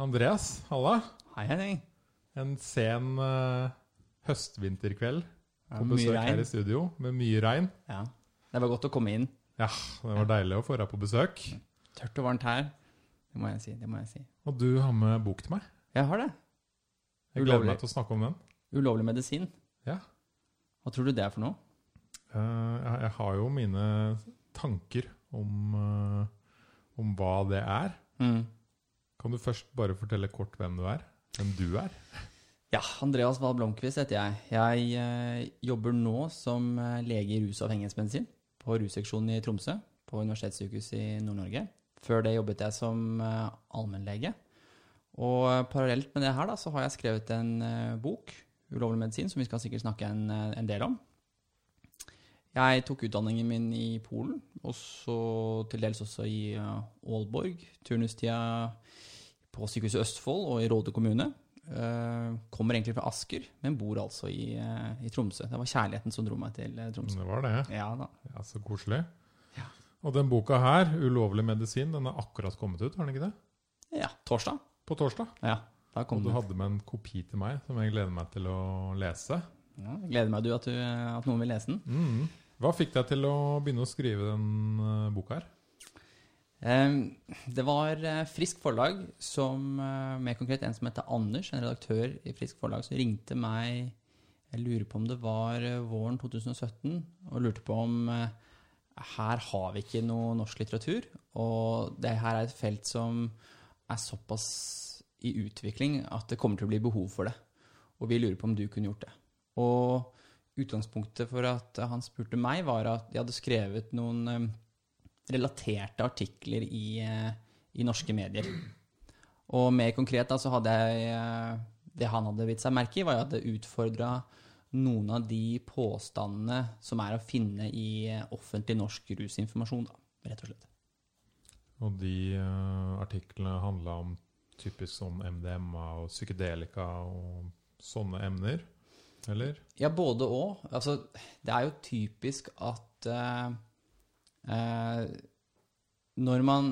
Andreas, halla. Hei, Henning. En sen uh, høstvinterkveld på besøk regn. her i studio med mye regn. Ja. Det var godt å komme inn. Ja, det var deilig å få deg på besøk. Tørt og varmt her. Det må jeg si. det må jeg si. Og du har med bok til meg. Jeg har det. Jeg gleder Ulovlig. meg til å snakke om den. Ulovlig medisin. Ja. Hva tror du det er for noe? Uh, jeg, jeg har jo mine tanker om, uh, om hva det er. Mm. Kan du først bare fortelle kort hvem du er? Hvem du er? Ja, Andreas Wahl Blomkvist heter jeg. Jeg eh, jobber nå som eh, lege i rusavhengighetsmedisin på russeksjonen i Tromsø, på Universitetssykehuset i Nord-Norge. Før det jobbet jeg som eh, allmennlege. Og eh, parallelt med det her da, så har jeg skrevet en bok, 'Ulovlig medisin', som vi skal sikkert snakke en, en del om. Jeg tok utdanningen min i Polen, og så til dels også i Aalborg. Turnustida på Sykehuset Østfold og i Råde kommune. Eh, kommer egentlig fra Asker, men bor altså i, eh, i Tromsø. Det var kjærligheten som dro meg til eh, Tromsø. Det var det. Ja. Ja, Så koselig. Ja. Og den boka her, 'Ulovlig medisin', den er akkurat kommet ut, har den ikke det? Ja, torsdag. På torsdag. Ja, da kom Og du den. hadde med en kopi til meg som jeg gleder meg til å lese. Ja, jeg gleder meg du at, du at noen vil lese den. Mm. Hva fikk deg til å begynne å skrive den boka her? Eh, Det var eh, Frisk Forlag, som eh, mer konkret en som heter Anders, en redaktør i Frisk Forlag, som ringte meg Jeg lurer på om det var eh, våren 2017, og lurte på om her har vi ikke noe norsk litteratur, og det her er et felt som er såpass i utvikling at det kommer til å bli behov for det. Og vi lurer på om du kunne gjort det. Og utgangspunktet for at han spurte meg, var at jeg hadde skrevet noen eh, relaterte artikler i, eh, i norske medier. Og mer konkret da, så hadde jeg eh, Det han hadde bitt seg merke i, var at det utfordra noen av de påstandene som er å finne i eh, offentlig norsk rusinformasjon, da, rett og slett. Og de uh, artiklene handla om typisk sånn MDMA og psykedelika og sånne emner, eller? Ja, både og. Altså, det er jo typisk at eh, når, man,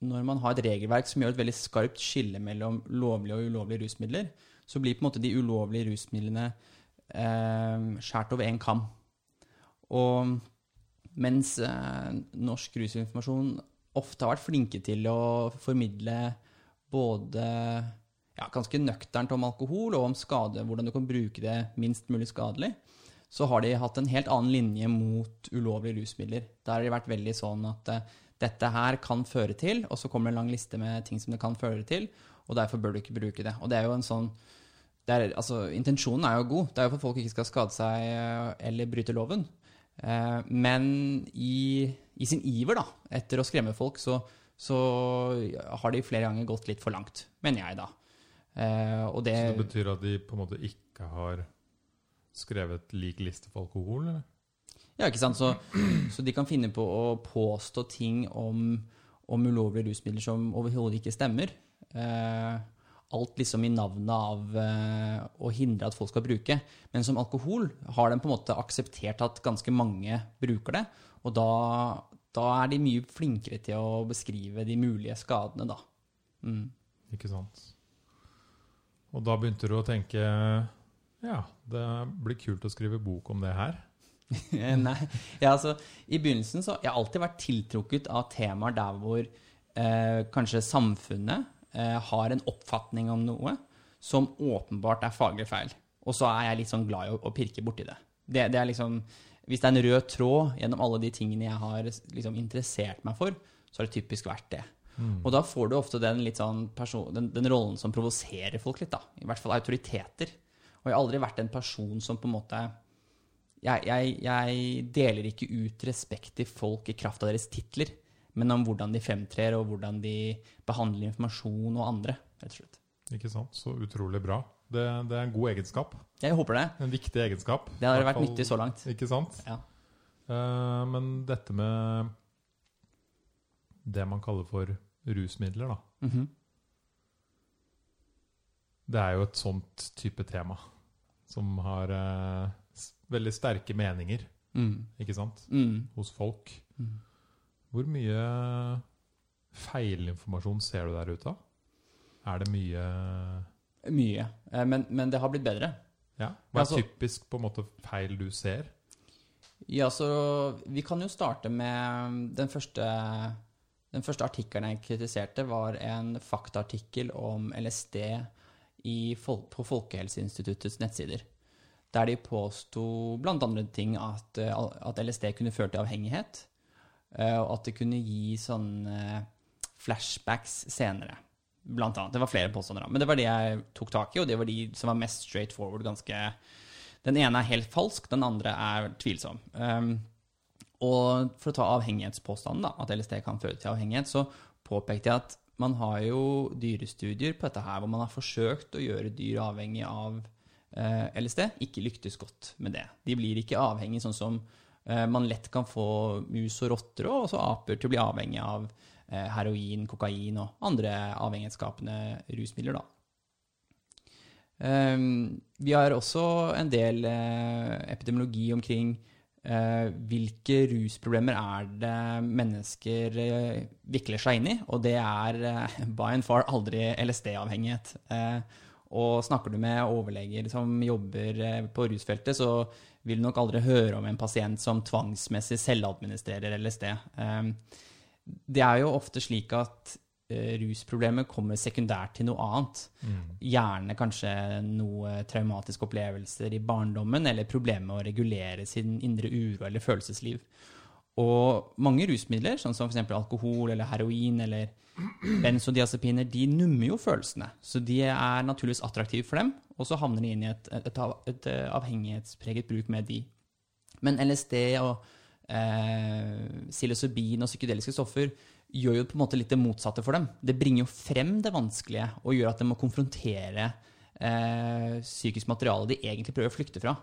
når man har et regelverk som gjør et veldig skarpt skille mellom lovlige og ulovlige rusmidler, så blir på en måte de ulovlige rusmidlene eh, skåret over én kam. Og mens eh, norsk rusinformasjon ofte har vært flinke til å formidle både ja, ganske nøkternt om alkohol og om skade, hvordan du kan bruke det minst mulig skadelig, så har de hatt en helt annen linje mot ulovlige rusmidler. Der har de vært veldig sånn at eh, dette her kan føre til, og så kommer det en lang liste med ting som det kan føre til, og derfor bør du ikke bruke det. Og det er jo en sånn er, altså, Intensjonen er jo god. Det er jo for at folk ikke skal skade seg eh, eller bryte loven. Eh, men i, i sin iver da, etter å skremme folk, så, så har de flere ganger gått litt for langt, mener jeg da. Og det, Så det betyr at de på en måte ikke har skrevet lik liste for alkohol, eller? Ja, ikke sant? Så, så de kan finne på å påstå ting om, om ulovlige rusmidler som overhodet ikke stemmer. Eh, alt liksom i navnet av eh, å hindre at folk skal bruke. Men som alkohol har de på en måte akseptert at ganske mange bruker det. Og da, da er de mye flinkere til å beskrive de mulige skadene, da. Mm. Ikke sant? Og da begynte du å tenke Ja, det blir kult å skrive bok om det her. Nei, ja, altså I begynnelsen så Jeg har alltid vært tiltrukket av temaer der hvor eh, kanskje samfunnet eh, har en oppfatning om noe som åpenbart er faglig feil. Og så er jeg litt sånn glad i å, å pirke borti det. det. Det er liksom Hvis det er en rød tråd gjennom alle de tingene jeg har liksom interessert meg for, så har det typisk vært det. Og da får du ofte den, sånn person, den, den rollen som provoserer folk litt. da. I hvert fall autoriteter. Og jeg har aldri vært en person som på en måte jeg, jeg, jeg deler ikke ut respekt til folk i kraft av deres titler, men om hvordan de fremtrer, og hvordan de behandler informasjon og andre, rett og slett. Ikke sant? Så utrolig bra. Det, det er en god egenskap. Jeg håper det. En viktig egenskap. Det har vært nyttig så langt. Ikke sant? Ja. Uh, men dette med det man kaller for rusmidler, da. Mhm. Det er jo et sånt type tema som har uh, veldig sterke meninger, mm. ikke sant, Mm. hos folk. Mm. Hvor mye feilinformasjon ser du der ute? Er det mye Mye. Eh, men, men det har blitt bedre. Ja. Hva er Altså- typisk på en måte feil du ser? Ja, så vi kan jo starte med den første Den første artikkelen jeg kritiserte, var en faktaartikkel om LSD i, på Folkehelseinstituttets nettsider. Der de påsto andre ting at, eh, at LSD kunne føre til avhengighet, eh, og at det kunne gi sånne flashbacks senere. Blant annet. Det var flere påstander. Men det var det jeg tok tak i, og det var de som var mest straight forward. ganske... Den ene er helt falsk, den andre er tvilsom. Um, og for å ta avhengighetspåstanden, da, at LSD kan føre til avhengighet, så påpekte jeg at man har jo dyrestudier på dette her, hvor man har forsøkt å gjøre dyr avhengig av eh, LSD. Ikke lyktes godt med det. De blir ikke avhengig sånn som eh, man lett kan få mus og rotter og også aper til å bli avhengig av eh, heroin, kokain og andre avhengighetsskapende rusmidler, da. Um, vi har også en del eh, epidemiologi omkring hvilke rusproblemer er det mennesker eh, vikler seg inn i, og det er eh, by and far aldri LSD-avhengighet. Eh, og snakker du med overleger som jobber eh, på rusfeltet, så vil du nok aldri høre om en pasient som tvangsmessig selvadministrerer LSD. Eh, det er jo ofte slik at eh, rusproblemer kommer sekundært til noe annet. Gjerne kanskje noe traumatiske opplevelser i barndommen, eller problemer med å regulere sin indre uro eller følelsesliv. Og mange rusmidler, sånn som f.eks. alkohol eller heroin eller benzodiazepiner, de nummer jo følelsene. Så de er naturligvis attraktive for dem, og så havner de inn i et, et, et, et avhengighetspreget bruk med de. Men LSD og eh, psilocybin og psykedeliske stoffer gjør jo på en måte litt det motsatte for dem. Det bringer jo frem det vanskelige og gjør at de må konfrontere eh, psykisk materiale de egentlig prøver å flykte fra.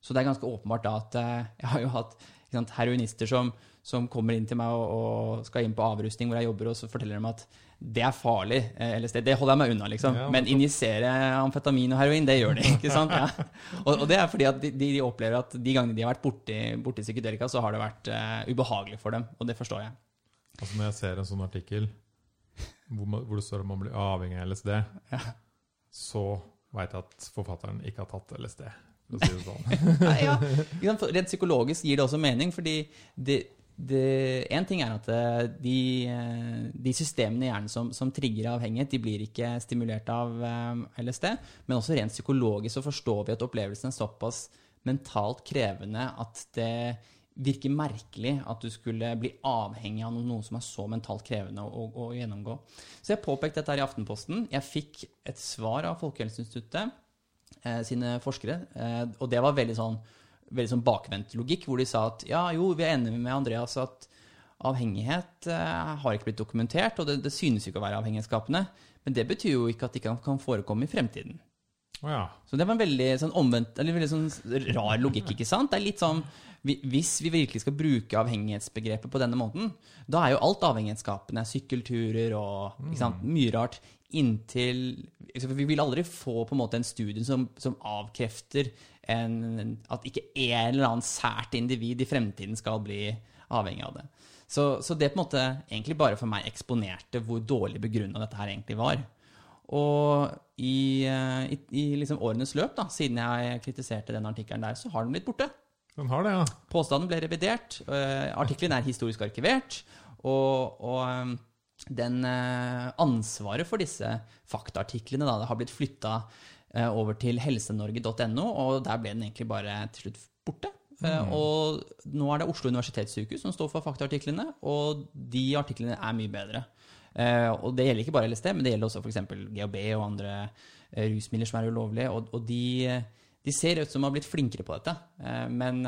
Så det er ganske åpenbart da at eh, jeg har jo hatt sant, heroinister som, som kommer inn til meg og, og skal inn på avrusning hvor jeg jobber, og så forteller de at det er farlig, eller LSD. Det holder jeg meg unna, liksom. Ja, Men injisere amfetamin og heroin, det gjør de. ikke sant? Ja. Og, og det er fordi at de, de opplever at de gangene de har vært borti, borti psykedelika, så har det vært uh, ubehagelig for dem. Og det forstår jeg. Altså Når jeg ser en sånn artikkel hvor, man, hvor det står at man blir avhengig av LSD, så veit jeg at forfatteren ikke har tatt LSD. For å si det sånn. ja, ja. Rent psykologisk gir det også mening, fordi det, en ting er at eh, de, eh, de systemene i hjernen som, som trigger avhengighet, de blir ikke stimulert av eh, LSD, men også rent psykologisk så forstår vi at opplevelsen er såpass mentalt krevende at det virker merkelig at du skulle bli avhengig av noe som er så mentalt krevende å, å, å gjennomgå. Så jeg påpekte dette her i Aftenposten. Jeg fikk et svar av Folkehelseinstituttet eh, sine forskere, eh, og det var veldig sånn, veldig sånn bakvendt logikk, hvor de sa at ja, jo, vi er enige med Andreas at avhengighet eh, har ikke blitt dokumentert, og det, det synes ikke å være avhengighetsskapende, men det betyr jo ikke at det ikke kan, forekomme i fremtiden. Å ja. Så det var en veldig sånn omvendt, eller veldig sånn rar logikk, ikke sant? Det er litt sånn, hvis vi virkelig skal bruke avhengighetsbegrepet på denne måten, da er jo alt avhengighetsskapende, sykkelturer og sant, mye rart, inntil Vi vil aldri få på en måte en studie som, som avkrefter en, at ikke en eller annen sært individ i fremtiden skal bli avhengig av det. Så, så det på en måte egentlig bare for meg eksponerte hvor dårlig begrunna dette her egentlig var. Og i, eh, i, i liksom årenes løp, da, siden jeg kritiserte den artikkelen der, så har den blitt borte. Den har det, ja. Påstanden ble revidert, øh, artikkelen er historisk arkivert, og, og den øh, ansvaret for disse faktaartiklene da, det har blitt flytta over til helsenorge.no, og der ble den egentlig bare til slutt borte. Mm. og nå er det Oslo universitetssykehus som står for faktaartiklene, og de artiklene er mye bedre. Eh, og det gjelder ikke bare LSD, men det gjelder også f.eks. GHB og andre eh, rusmidler som er ulovlige. Og, og de, de ser ut som de har blitt flinkere på dette, eh, men,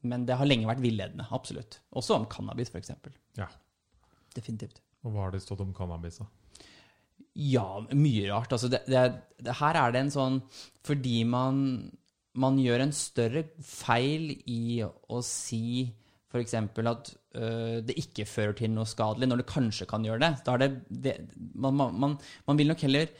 men det har lenge vært villedende. Absolutt. Også om cannabis, f.eks. ja. Definitivt. Og hva har det stått om cannabis, da? Ja, mye rart. Altså, det, det, det, her er det en sånn Fordi man, man gjør en større feil i å si f.eks. at øh, det ikke fører til noe skadelig, når det kanskje kan gjøre det. Da er det, det man, man, man, vil nok heller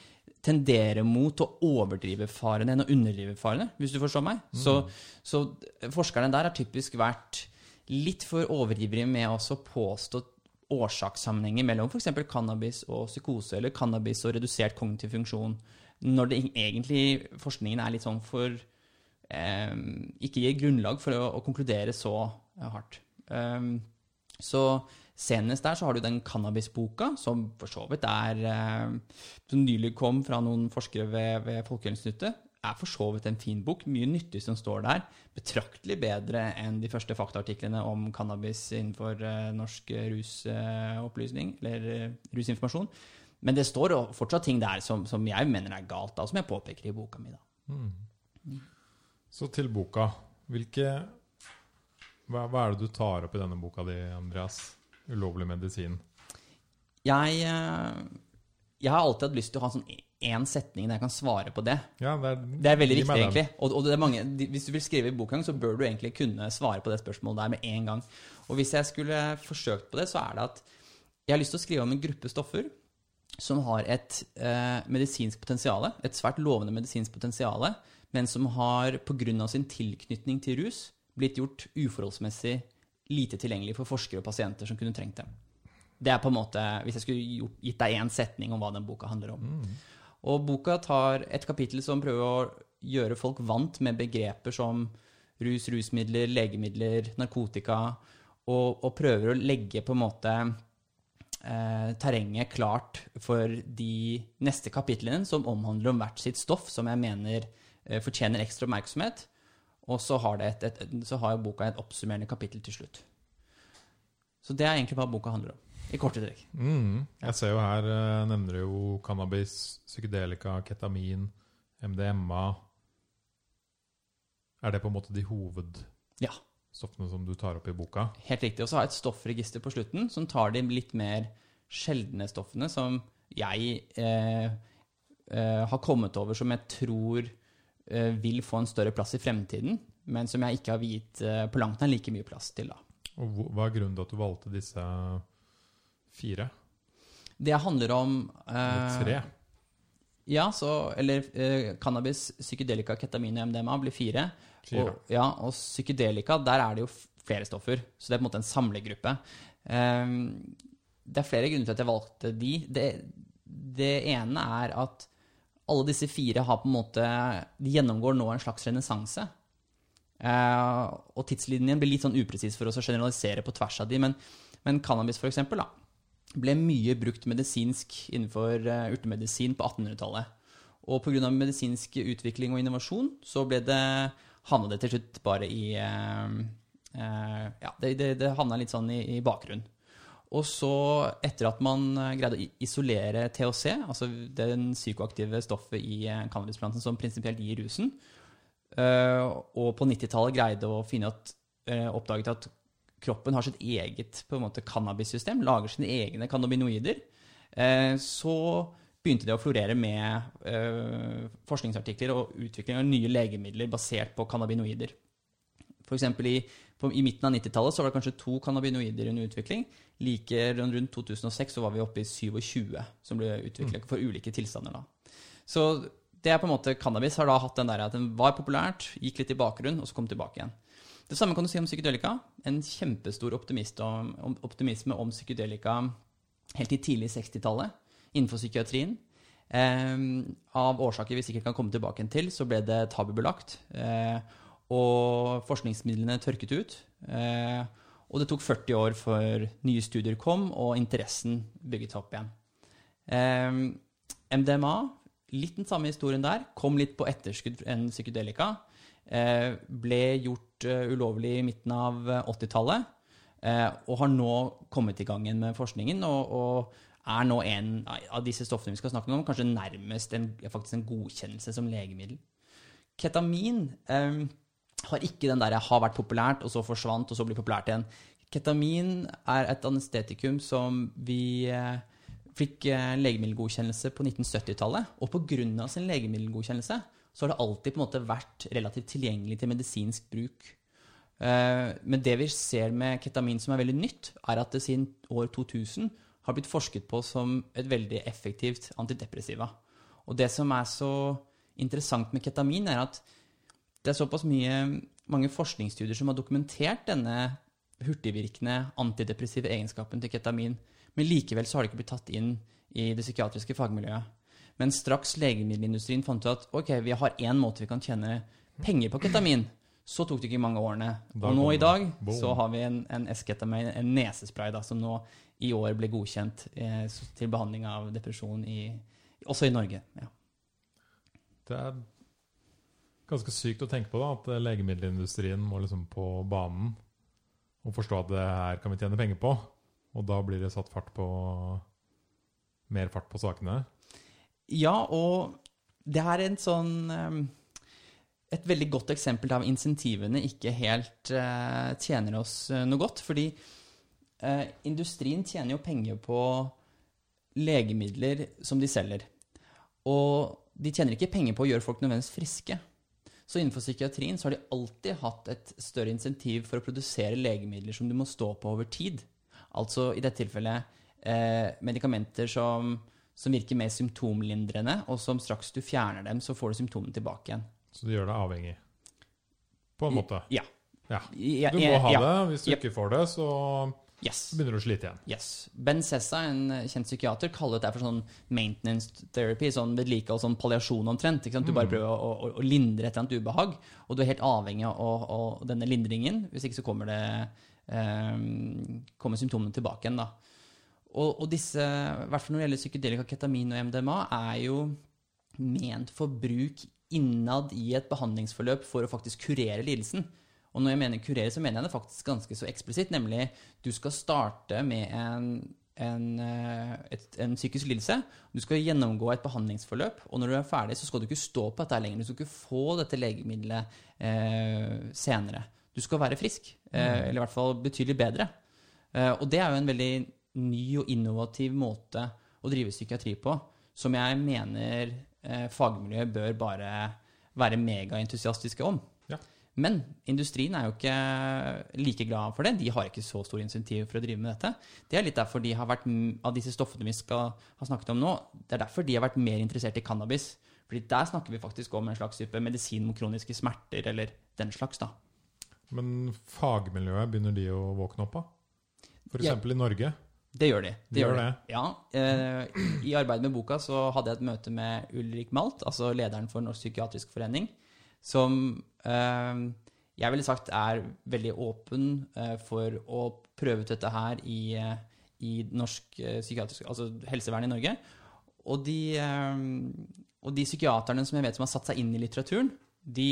tendere mot å overdrive farene enn å underdrive farene, hvis du forstår meg. Så, så forskerne der har typisk vært litt for overivrige med å påstå årsakssammenhenger mellom f.eks. cannabis og psykose, eller cannabis og redusert kognitiv funksjon, når det egentlig forskningen er litt sånn for eh, Ikke gir grunnlag for å, å konkludere så hardt. Um, så senest der så har du den cannabisboka, som for så vidt er uh, Som nylig kom fra noen forskere ved, ved Folkehelseinstituttet er for så vidt en fin bok. Mye nyttig som står der. Betraktelig bedre enn de første faktaartiklene om cannabis innenfor uh, norsk rusopplysning, uh, eller rusinformasjon. Men det står fortsatt ting der som, som, jeg mener er galt, da, som jeg påpeker i boka mi. Mm. Så til boka. Hvilke hva, hva, er det du tar opp i denne boka di, Andreas? Ulovlig medisin. Jeg, jeg har alltid hatt lyst til å ha sånn én setning der jeg kan svare på det. Ja, det, er, det, er, veldig viktig, egentlig. Og, og mange, hvis du vil skrive i bokgang, så bør du egentlig kunne svare på det spørsmålet der med en gang. Og hvis jeg skulle forsøkt på det, så er det at jeg har lyst til å skrive om en gruppe stoffer som har et eh, medisinsk potensial, et svært lovende medisinsk potensial, men som har pga. sin tilknytning til rus blitt gjort uforholdsmessig lite tilgjengelig for forskere og pasienter som kunne trengt dem. Det er på en måte, Hvis jeg skulle gitt deg én setning om hva den boka handler om. Mm. Og boka tar et kapittel som prøver å gjøre folk vant med begreper som rus, rusmidler, legemidler, narkotika, og, og prøver å legge på en måte eh, terrenget klart for de neste kapitlene, som omhandler om hvert sitt stoff, som jeg mener eh, fortjener ekstra oppmerksomhet. Og så har, et, et, så har boka et oppsummerende kapittel til slutt. Så det er egentlig hva boka handler om. I korte trekk. Mm. Jeg ser jo her uh, nevner jo cannabis, psykedelika, ketamin, MDMA. Er det på en måte de hovedstoffene ja. som du tar opp i boka? Helt riktig. Og så har jeg et stoffregister på slutten som tar de litt mer sjeldne stoffene som jeg eh, eh, har kommet over som jeg tror vil få en større plass i fremtiden, men som jeg ikke har viet eh, på langt nær like mye plass til. da. Og Hva er grunnen til at du valgte disse Fire? Det handler om eh, Tre? Ja, så Eller eh, cannabis, psykedelika, ketamin og MDMA blir fire. fire. Og, ja, og psykedelika, der er det jo flere stoffer. Så det er på en måte en samlegruppe. Eh, det er flere grunner til at jeg valgte de. Det, det ene er at alle disse fire har på en måte De gjennomgår nå en slags renessanse. Eh, og tidslinjen blir litt sånn upresis for oss å generalisere på tvers av de, men, men cannabis, for eksempel, da, ble mye brukt medisinsk innenfor uh, urtemedisin på 1800-tallet. Og pga. medisinsk utvikling og innovasjon så ble det, det til slutt bare i uh, uh, Ja, det, det, det havna litt sånn i, i bakgrunnen. Og så, etter at man greide å isolere THC, altså den psykoaktive stoffet i cannabisplanten som prinsipielt gir rusen, og på 90-tallet greide å finne at, oppdaget at kroppen har sitt eget på en måte, cannabissystem, lager sine egne cannabinoider, eh, så begynte det å florere med eh, forskningsartikler og utvikling av nye legemidler basert på cannabinoider. F.eks. I, i midten av 90-tallet var det kanskje to cannabinoider under utvikling. Like rundt 2006 så var vi oppe i 27 som ble utviklet mm. for ulike tilstander. da. Så det er på en måte, Cannabis har da hatt den der at den var populært, gikk litt i bakgrunnen, og så kom tilbake igjen. Det samme kan du si om psykedelika. En kjempestor om, optimisme om psykedelika helt i tidlig 60-tallet innenfor psykiatrien. Eh, av årsaker vi sikkert kan komme tilbake til, så ble det tabubelagt. Eh, og forskningsmidlene tørket ut. Eh, og det tok 40 år før nye studier kom, og interessen bygget seg opp igjen. MDMA, litt den samme historien der, kom litt på etterskudd enn psykedelika. Eh, ble gjort eh, ulovlig i midten av 80-tallet. Eh, og har nå kommet i gang med forskningen. Og, og, er nå en av disse stoffene vi skal snakke om, kanskje nærmest en, en godkjennelse som legemiddel. Ketamin eh, har ikke den der 'har vært populært, og så forsvant, og så blir populært igjen'. Ketamin er et anestetikum som vi eh, fikk eh, legemiddelgodkjennelse på 1970-tallet. Og pga. sin legemiddelgodkjennelse så har det alltid på en måte vært relativt tilgjengelig til medisinsk bruk. Eh, men det vi ser med ketamin som er veldig nytt, er at det siden år 2000 har blitt forsket på som et veldig effektivt antidepressiva. Og det som er så interessant med ketamin, er at det er såpass mye, mange forskningsstudier som har dokumentert denne hurtigvirkende antidepressive egenskapen til ketamin. Men likevel så har det ikke blitt tatt inn i det psykiatriske fagmiljøet. Men straks legemiddelindustrien fant ut at ok, vi har én måte vi kan tjene penger på ketamin, så tok det ikke mange årene. Og nå i dag så har vi en, en S-ketamin, en nesespray, da, som nå i år ble godkjent eh, til behandling av depresjon i, også i Norge. Ja. Det er ganske sykt å tenke på da, at legemiddelindustrien må liksom på banen og forstå at det her kan vi tjene penger på. Og da blir det satt fart på mer fart på sakene. Ja, og det er en sånn eh, Et veldig godt eksempel der insentivene ikke helt eh, tjener oss eh, noe godt. Fordi eh, industrien tjener jo penger på legemidler som de selger. Og de tjener ikke penger på å gjøre folk nødvendigvis friske. Så innenfor psykiatrien så har de alltid hatt et større insentiv for å produsere legemidler som du må stå på over tid. Altså i dette tilfellet eh, medikamenter som, som virker mer symptomlindrende, og som straks du fjerner dem, så får du symptomene tilbake igjen. Så det gjør deg avhengig. På en måte. Ja. Ja. Du må ha det. Hvis du ikke får det, så Yes. begynner du å slite igjen. Yes. Ben Sessa, en eh, kjent psykiater, kaller det for sånn maintenance therapy, sånn vedlikehold, sånn palliasjon omtrent. Du bare prøver å, å, å lindre et eller annet ubehag, og du er helt avhengig av å- å- denne lindringen. Hvis ikke så kommer det eh, kommer symptomene tilbake igjen, da. Og, og disse, i hvert fall når det gjelder psykedelika, ketamin og MDMA, er jo ment for bruk innad i et behandlingsforløp for å faktisk kurere lidelsen. Og når jeg mener kurere, så mener jeg det faktisk ganske så eksplisitt, nemlig du skal starte med en, en, eh, et, en psykisk lidelse. Du skal gjennomgå et behandlingsforløp, og når du er ferdig, så skal du ikke stå på dette lenger. Du skal ikke få dette legemiddelet eh, senere. Du skal være frisk, eh, eller i hvert fall betydelig bedre. Eh, og det er jo en veldig ny og innovativ måte å drive psykiatri på, som jeg mener eh, fagmiljøet bør bare være megaentusiastiske om. Men industrien er jo ikke like glad for det. De har ikke så stor insentiv for å drive med dette. Det er litt derfor de har vært, av disse stoffene vi skal ha snakket om nå, det er derfor de har vært mer interessert i cannabis. Fordi der snakker vi faktisk om en slags type medisin mot kroniske smerter, eller den slags, da. Men fagmiljøet, begynner de å våkne opp av? For Ja. eksempel i Norge. Det gjør de. De gjør det. Ja. Eh, I arbeidet med boka så hadde jeg et møte med Ulrik Malt, altså lederen for Norsk psykiatrisk forening, som eh, jeg ville sagt er veldig åpen eh, for å prøve ut dette her i, eh, i norsk eh, psykiatrisk, altså helsevern i Norge. Og de, eh, og de psykiaterne som jeg vet som har satt seg inn i litteraturen, de,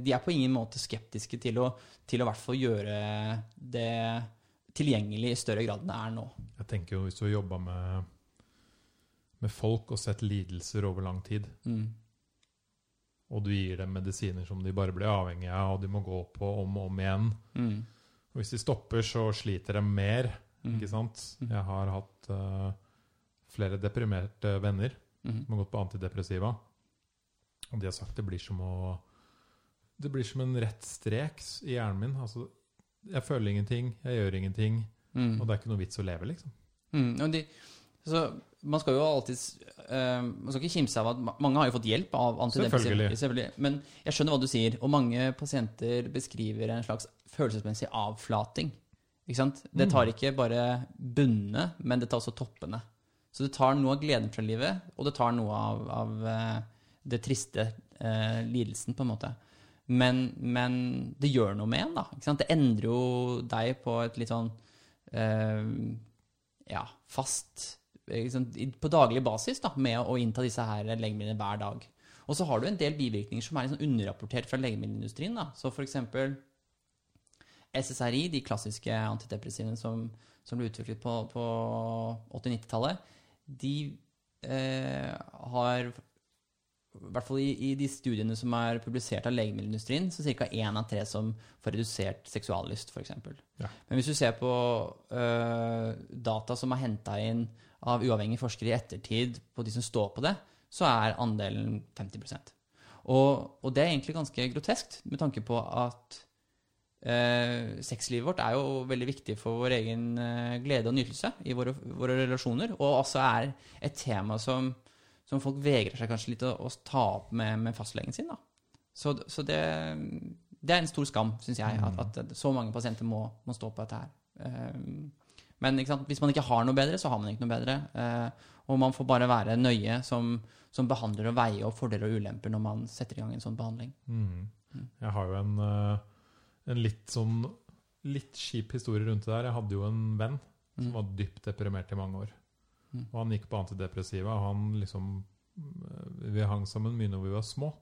de er på ingen måte skeptiske til å, til å hvert fall gjøre det tilgjengelig i større grad enn det er nå. Jeg tenker jo hvis du har jobba med, med folk og sett lidelser over lang tid, Mm. Og du gir dem medisiner som de bare blir avhengige av, og de må gå på om og om igjen Mm. Og hvis de stopper, så sliter de mer, Mm. ikke sant? Mm. Jeg har hatt uh, flere deprimerte venner Mm. som har gått på antidepressiva, og de har sagt det blir som å Det blir som en rett strek i hjernen min. Altså, jeg føler ingenting, jeg gjør ingenting, Mm. og det er ikke noe vits å leve, liksom. Mm. Og de, så man skal jo alltid uh, Man skal ikke kimse av at mange har jo fått hjelp av antidepressiva. Selvfølgelig. Men jeg skjønner hva du sier, og mange pasienter beskriver en slags følelsesmessig avflating. Ikke sant? Det tar ikke bare bunnene, men det tar også toppene. Så det tar noe av gleden fra livet, og det tar noe av, av eh, det triste eh, lidelsen, på en måte. Men, men det gjør noe med en, da. Ikke sant? Det endrer jo deg på et litt sånn eh, ja, fast sant, i- på daglig basis da, med å innta disse her legemidlene hver dag. Og så har du en del bivirkninger som er sånn underrapportert fra legemiddelindustrien. Da. Så eksempel SSRI, de klassiske antidepressivene som, som ble utviklet på, på 80-90-tallet, de eh, har i hvert fall i, de studiene som er publisert av legemiddelindustrien, så ca. én av tre som får redusert seksuallyst, f.eks. Ja. Men hvis du ser på uh, data som er henta inn av uavhengige forskere i ettertid på de som står på det, så er andelen 50 og, og det er egentlig ganske groteskt, med tanke på at uh, sexlivet vårt er jo veldig viktig for vår egen øh, glede og nytelse i våre, våre relasjoner, og også er et tema som, som folk vegrer seg kanskje litt å, å ta opp med, med fastlegen sin. Da. Så, så det, det er en stor skam, syns jeg, Mm. at, at så mange pasienter må, må stå på dette her. Eh, men hvis man ikke har noe bedre, så har man ikke noe bedre. Eh, og man får bare være nøye som, som behandler og veier opp fordeler og ulemper når man setter i gang en sånn behandling. Mm. Jeg har jo en, eh, en litt sånn litt kjip historie rundt det der. Jeg hadde jo en venn som Mm. var dypt deprimert i mange år. Mm. Og han gikk på antidepressiva, og han liksom eh, Vi hang sammen mye når vi var små.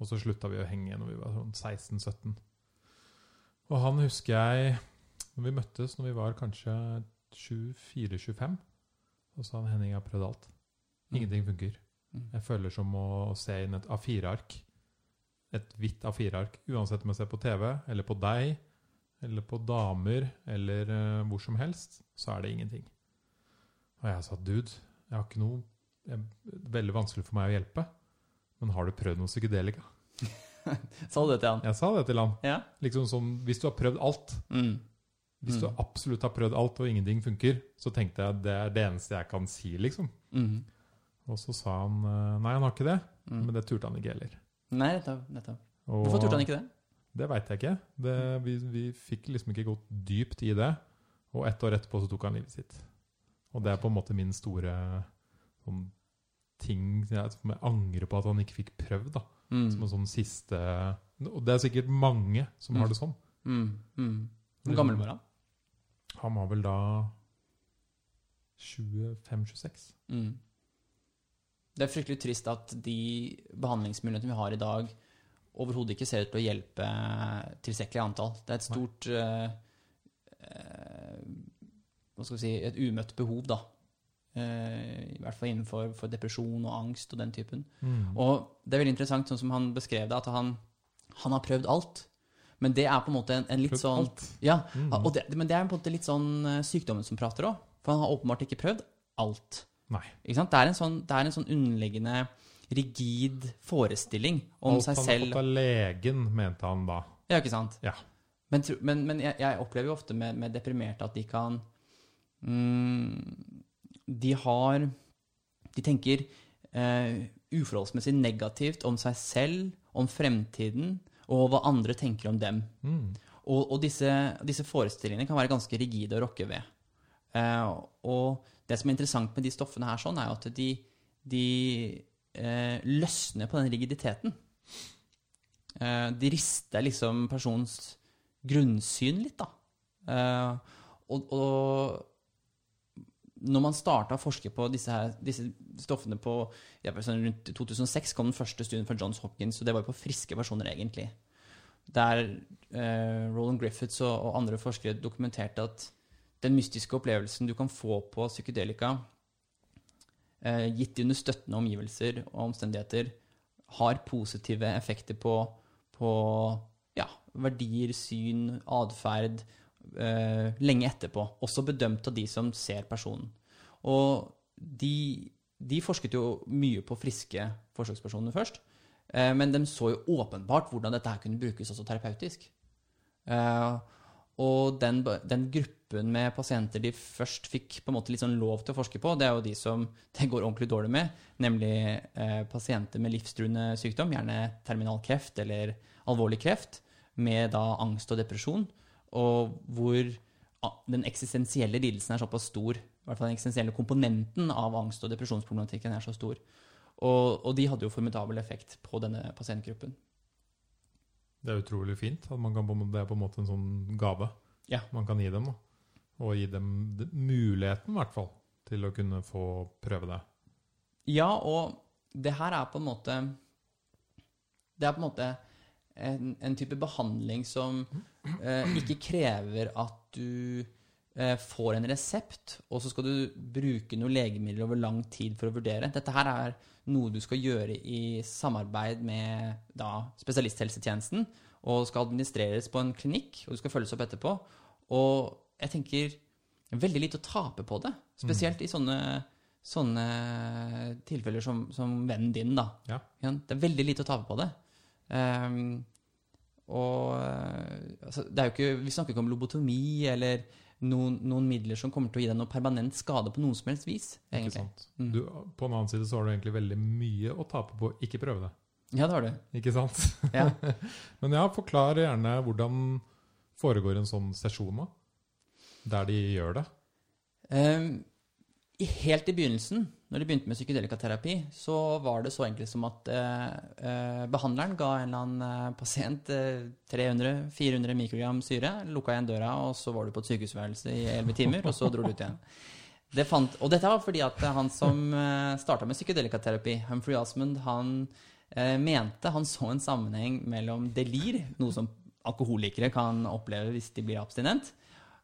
Og så slutta vi å henge når vi var sånn 16-17. Og han husker jeg Når vi møttes når vi var kanskje 24-25, så sa han Henning, jeg har prøvd alt. Ingenting funker. Mm. Jeg føler som å se inn et A4-ark. Et hvitt A4-ark. Uansett om jeg ser på TV, eller på deg, eller på damer, eller uh, hvor som helst, så er det ingenting. Og jeg sa, dude, jeg har ikke noe jeg, Veldig vanskelig for meg å hjelpe. Men har du prøvd noe psykedelika? Sa du det til han? Jeg sa det til han. Ja? Liksom som, Hvis du har prøvd alt, Mm. hvis du Mm. absolutt har prøvd alt og ingenting funker, så tenkte jeg det er det eneste jeg kan si, liksom. Mm. Og så sa han eh, nei, han har ikke det. Mm. Men det turte han ikke heller. Nei, nettopp. Hvorfor turte han ikke det? Det veit jeg ikke. Det, vi, vi fikk liksom ikke gått dypt i det. Og ett år etterpå så tok han livet sitt. Og det er på en måte min store sånn, ting jeg, som jeg angrer på at han ikke fikk prøvd. da. Mm. Som en sånn siste Og det er sikkert mange som Mm. har det sånn. Mm. Mm. Hvor gammel var han? Han var vel da 25-26. Mm. Det er fryktelig trist at de behandlingsmulighetene vi har i dag, overhodet ikke ser ut til å hjelpe tilstrekkelig antall. Det er et stort eh, eh, Hva skal vi si Et umøtt behov, da. Eh, I hvert fall innenfor for depresjon og angst og den typen. Mm. Og det er veldig interessant, sånn som han beskrev det, at han, han har prøvd alt. Men det er på en måte en, en litt Prøvd sånn alt. Ja, Mm. og det, men det er på en måte litt sånn eh, sykdommen som prater òg. For han har åpenbart ikke prøvd alt. Nei. Det, er en sånn, det er en sånn underliggende rigid forestilling om Alt seg han har selv. fått av legen, mente han da. Ja, ikke sant? Ja. Men, men, men jeg, jeg opplever jo ofte med, med deprimerte at de kan De har De tenker eh, uforholdsmessig negativt om seg selv, om fremtiden, og hva andre tenker om dem. Mm. Og, og disse, disse forestillingene kan være ganske rigide å rokke ved. Eh, og det som er interessant med de stoffene her, sånn, er jo at de, de eh, løsner på den rigiditeten. Eh, de rister liksom personens grunnsyn litt, da. Eh, og, og når man starta å forske på disse, her, disse stoffene på ja, sånn rundt 2006, kom den første studien fra Johns Hopkins, og det var på friske personer, egentlig. Der eh, Roland Griffiths og, og andre forskere dokumenterte at den mystiske opplevelsen du kan få på psykedelika, eh, gitt under støttende omgivelser og omstendigheter, har positive effekter på, på ja, verdier, syn, atferd eh, lenge etterpå. Også bedømt av de som ser personen. Og de, de forsket jo mye på friske forsøkspersoner først. Eh, men de så jo åpenbart hvordan dette her kunne brukes også terapeutisk. Eh, og den, den gruppen med pasienter de først fikk på en måte litt sånn lov til å forske på, det er jo de som det går ordentlig dårlig med, nemlig eh, pasienter med livstruende sykdom, gjerne terminal kreft eller alvorlig kreft, med da angst og depresjon, og hvor den eksistensielle lidelsen er såpass stor, i hvert fall den eksistensielle komponenten av angst- og depresjonsproblematikken er så stor. Og, og de hadde jo formidabel effekt på denne pasientgruppen. Det er utrolig fint. at man kan, det er på en måte en sånn gave Ja. man kan gi dem. Da. Og gi dem muligheten, i hvert fall, til å kunne få prøve det. Ja, og det her er på en måte Det er på en måte en, en type behandling som eh, ikke krever at du eh, får en resept, og så skal du bruke noe legemiddel over lang tid for å vurdere. Dette her er noe du skal gjøre i samarbeid med da, spesialisthelsetjenesten, og skal administreres på en klinikk, og du skal følges opp etterpå. Og jeg tenker veldig lite å tape på det, spesielt i sånne sånne tilfeller som, som vennen din, da. Ja. Ja, Det er veldig lite å tape på det. Ehm, og eh, altså, det er jo ikke, Vi snakker ikke om lobotomi eller noen, noen midler som kommer til å gi deg noe permanent skade på noen som helst vis. Egentlig. Mm. Du, på en annen side så har du egentlig veldig mye å tape på ikke prøve det. Ja, det har du. ikke sant? Ja. Men ja, forklar gjerne hvordan foregår en sånn sesjon, da? Der de gjør det. Um, helt i begynnelsen, når de begynte med psykedelikaterapi, så var det så enkelt som at eh, eh, behandleren ga en eller annen eh, pasient eh, 300-400 mikrogram syre, lukka igjen døra, og så var du på et sykehusværelse i 11 timer, og så dro du ut igjen. Det fant, og dette var fordi at han som eh, starta med psykedelikaterapi, Humphrey Osmond, han eh, mente han så en sammenheng mellom delir, noe som alkoholikere kan oppleve hvis de blir abstinent,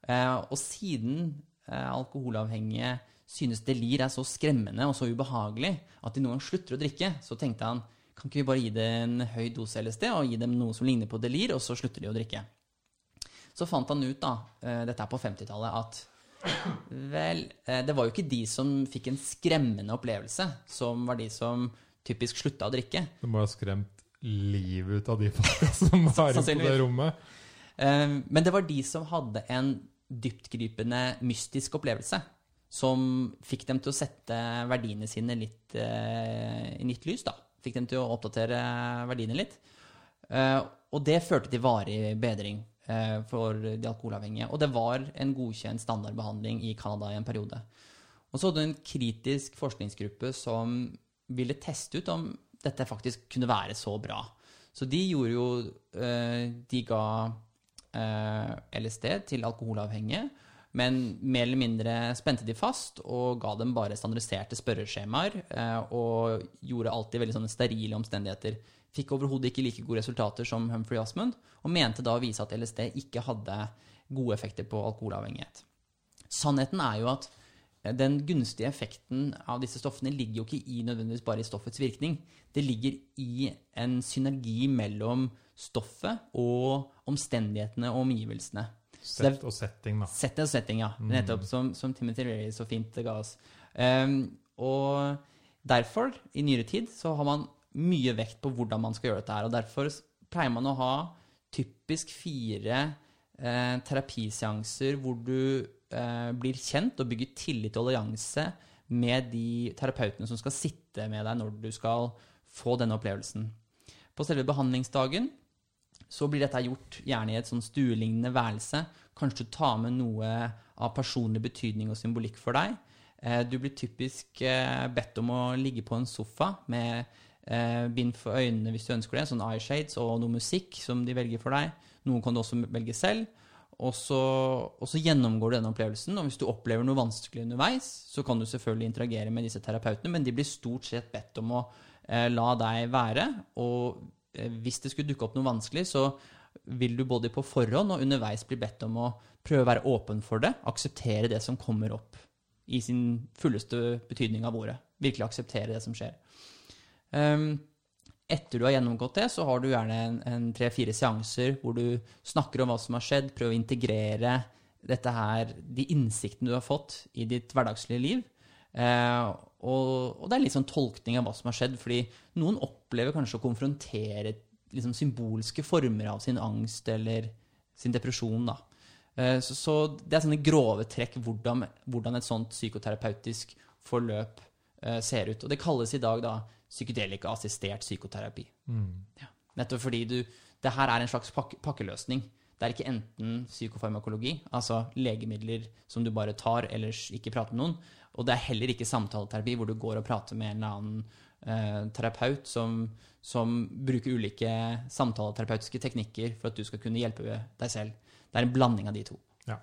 eh, og siden alkoholavhengige synes delir er så skremmende og så ubehagelig at de noen gang slutter å drikke, så tenkte han kan ikke vi bare gi det en høy dose LSD og gi dem noe som ligner på delir, og så slutter de å drikke. Så fant han ut, da, eh, dette er på 50-tallet, at vel, eh, det var jo ikke de som fikk en skremmende opplevelse, som var de som typisk slutta å drikke. Det må ha skremt livet ut av de folka som var inne på det rommet. Eh, Men det var de som hadde en dyptgripende mystisk opplevelse. Som fikk dem til å sette verdiene sine litt eh, i nytt lys. da. Fikk dem til å oppdatere verdiene litt. Eh, og det førte til varig bedring eh, for de alkoholavhengige. Og det var en godkjent standardbehandling i Canada i en periode. Og så hadde du en kritisk forskningsgruppe som ville teste ut om dette faktisk kunne være så bra. Så de gjorde jo eh, De ga eh, LSD til alkoholavhengige, men mer eller mindre spente de fast og ga dem bare standardiserte spørreskjemaer eh, og gjorde alltid veldig sånne sterile omstendigheter. Fikk overhodet ikke like gode resultater som Humphrey Osmond, og mente da å vise at LSD ikke hadde gode effekter på alkoholavhengighet. Sannheten er jo at eh, den gunstige effekten av disse stoffene ligger jo ikke i nødvendigvis bare i stoffets virkning. Det ligger i en synergi mellom stoffet og omstendighetene og omgivelsene. Det Sett og setting, da. Sett og setting, ja. Nettopp. Som, som Timothy Leary så fint ga oss. Um, og derfor, i nyere tid, så har man mye vekt på hvordan man skal gjøre dette her. Og derfor pleier man å ha typisk fire eh, terapiseanser hvor du eh, blir kjent og bygger tillit og allianse med de terapeutene som skal sitte med deg når du skal få denne opplevelsen. På selve behandlingsdagen så blir dette gjort gjerne i et sånn stuelignende værelse. Kanskje du tar med noe av personlig betydning og symbolikk for deg. Eh, Du blir typisk eh, bedt om å ligge på en sofa med eh, bind for øynene hvis du ønsker det, sånn eye shades og noe musikk som de velger for deg. Noen kan du også velge selv. Og så, og så gjennomgår du denne opplevelsen, og hvis du opplever noe vanskelig underveis, så kan du selvfølgelig interagere med disse terapeutene, men de blir stort sett bedt om å eh, la deg være. Og hvis det skulle dukke opp noe vanskelig, så vil du både på forhånd og underveis bli bedt om å prøve å være åpen for det, akseptere det som kommer opp i sin fulleste betydning av ordet. Virkelig akseptere det som skjer. Ehm, etter du har gjennomgått det, så har du gjerne tre-fire seanser hvor du snakker om hva som har skjedd, prøver å integrere dette her, de innsiktene du har fått i ditt hverdagslige liv. Eh, og, og det er litt sånn tolkning av hva som har skjedd, fordi noen opplever kanskje å konfrontere liksom, symbolske former av sin angst eller sin depresjon. da. Eh, Så, så det er sånne grove trekk hvordan, hvordan et sånt psykoterapeutisk forløp eh, ser ut. Og det kalles i dag da psykedelika-assistert psykoterapi. Ja. Nettopp fordi du Det her er en slags pakke, pakkeløsning. Det er ikke enten psykofarmakologi, altså legemidler som du bare tar, ellers ikke prater med noen. Og det er heller ikke samtaleterapi hvor du går og prater med en eller annen eh, terapeut som, som bruker ulike samtaleterapeutiske teknikker for at du skal kunne hjelpe deg selv. Det er en blanding av de to. Ja.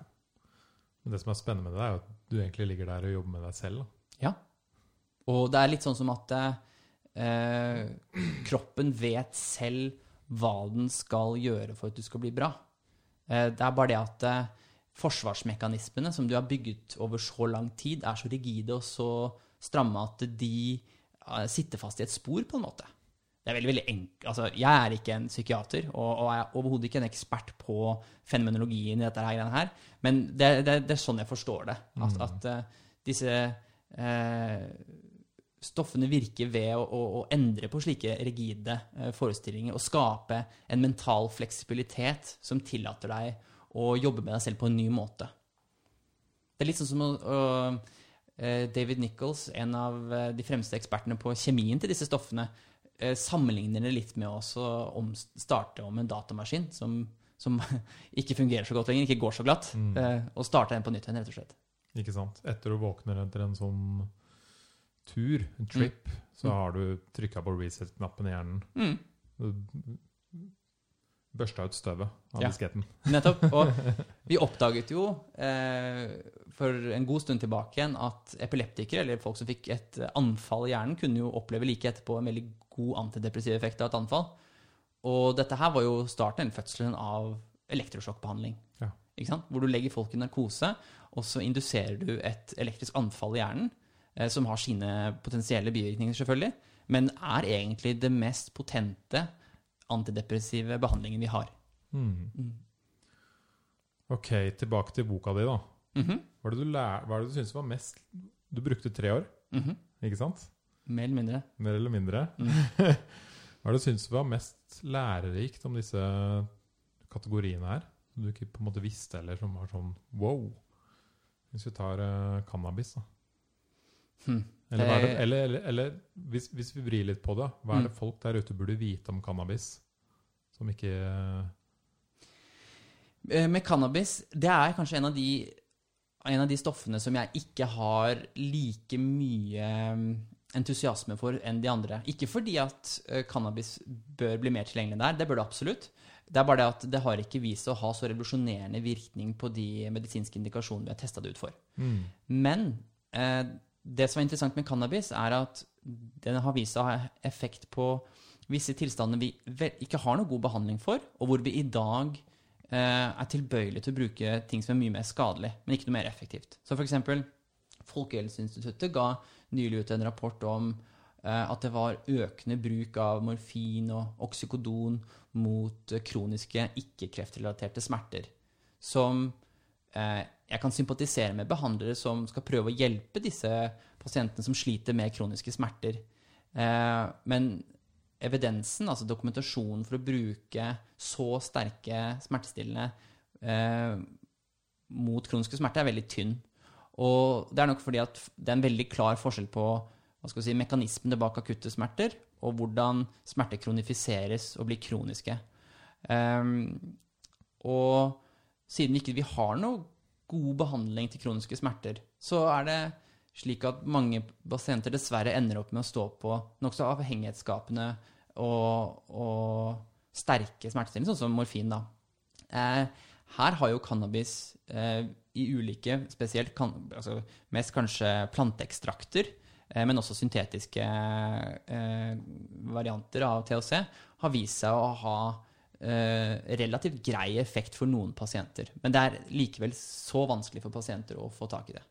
Men det som er spennende med det, er jo at du egentlig ligger der og jobber med deg selv. Da. Ja. Og det er litt sånn som at eh, kroppen vet selv hva den skal gjøre for at du skal bli bra. Eh, det er bare det at eh, forsvarsmekanismene som du har bygget over så lang tid, er så rigide og så stramme at de eh, sitter fast i et spor, på en måte. Det er veldig, veldig enk Altså, jeg er ikke en psykiater, og, og er overhodet ikke en ekspert på fenomenologien i dette her, men det, det, det er sånn jeg forstår det. At, at eh, disse eh, stoffene virker ved å, å, å endre på slike rigide eh, forestillinger og skape en mental fleksibilitet som tillater deg å jobbe med deg selv på en ny måte. Det er litt sånn som å, å eh, David Nichols, en av eh, de fremste ekspertene på kjemien til disse stoffene, sammenligner det litt med å starte om en datamaskin som, som ikke fungerer så godt lenger, ikke går så glatt, Mm. og starte den på nytt igjen, rett og slett. Ikke sant? Etter du våkner etter en sånn tur, en trip, så Mm. har du trykka på reset-knappen i hjernen. Mm. Børsta ut støvet av Ja. disketten. Nettopp. Og vi oppdaget jo eh, for en god stund tilbake igjen at epileptikere, eller folk som fikk et anfall i hjernen, kunne jo oppleve like etterpå en veldig god antidepressiv effekt av et anfall. Og dette her var jo starten, eller fødselen av elektrosjokkbehandling. Ja. Ikke sant? Hvor du legger folk i narkose, og så induserer du et elektrisk anfall i hjernen, som har sine potensielle bivirkninger, selvfølgelig, men er egentlig det mest potente antidepressive behandlingen vi har. Mm. Mm. Ok, tilbake til boka di, da. Mhm. Hva er det du, lær, det du syns var mest Du brukte tre år, -hmm. ikke sant? Mer eller mindre. Mer eller mindre. Mm. Hva er det du syns var mest lærerikt om disse kategoriene her? Som du ikke på en måte visste, eller som var sånn wow? Hvis vi tar uh, cannabis, da. Hm. Eller, er det, Eh. eller, eller, eller hvis, hvis vi vrir litt på det, hva er det Mm. folk der ute burde vite om cannabis? Som ikke eh, Eh, Med cannabis, det er kanskje en av de, en av de stoffene som jeg ikke har like mye mm, entusiasme for enn de andre. Ikke fordi at cannabis bør bli mer tilgjengelig der, det bør det absolutt. Det er bare det at det har ikke vist seg å ha så revolusjonerende virkning på de medisinske indikasjonene vi har testa det ut for. mm, Men eh, det som er interessant med cannabis, er at den har vist seg å ha effekt på visse tilstander vi ikke har noe god behandling for, og hvor vi i dag eh, er tilbøyelige til å bruke ting som er mye mer skadelig, men ikke noe mer effektivt. Så eksempel, Folkehelseinstituttet ga nylig ut en rapport om eh, at det var økende bruk av morfin og oksykodon mot eh, kroniske ikke-kreftrelaterte smerter, som jeg kan sympatisere med behandlere som skal prøve å hjelpe disse pasientene som sliter med kroniske smerter. Eh, men evidensen, altså dokumentasjonen for å bruke så sterke smertestillende eh, mot kroniske smerter, er veldig tynn. Og det er nok fordi at det er en veldig klar forskjell på si, mekanismene bak akutte smerter, og hvordan smerter kronifiseres og blir kroniske. Og siden ikke vi har noe god behandling til kroniske smerter, så er det slik at mange pasienter dessverre ender opp med å stå på nokså avhengighetsskapende og, og sterke smertestillende, sånn som morfin. da. Eh, her har jo cannabis eh, i ulike, spesielt kan, altså mest kanskje planteekstrakter, eh, men også syntetiske eh, varianter av THC, har vist seg å ha relativt grei effekt for noen pasienter. Men det er likevel så vanskelig for pasienter å få tak i det.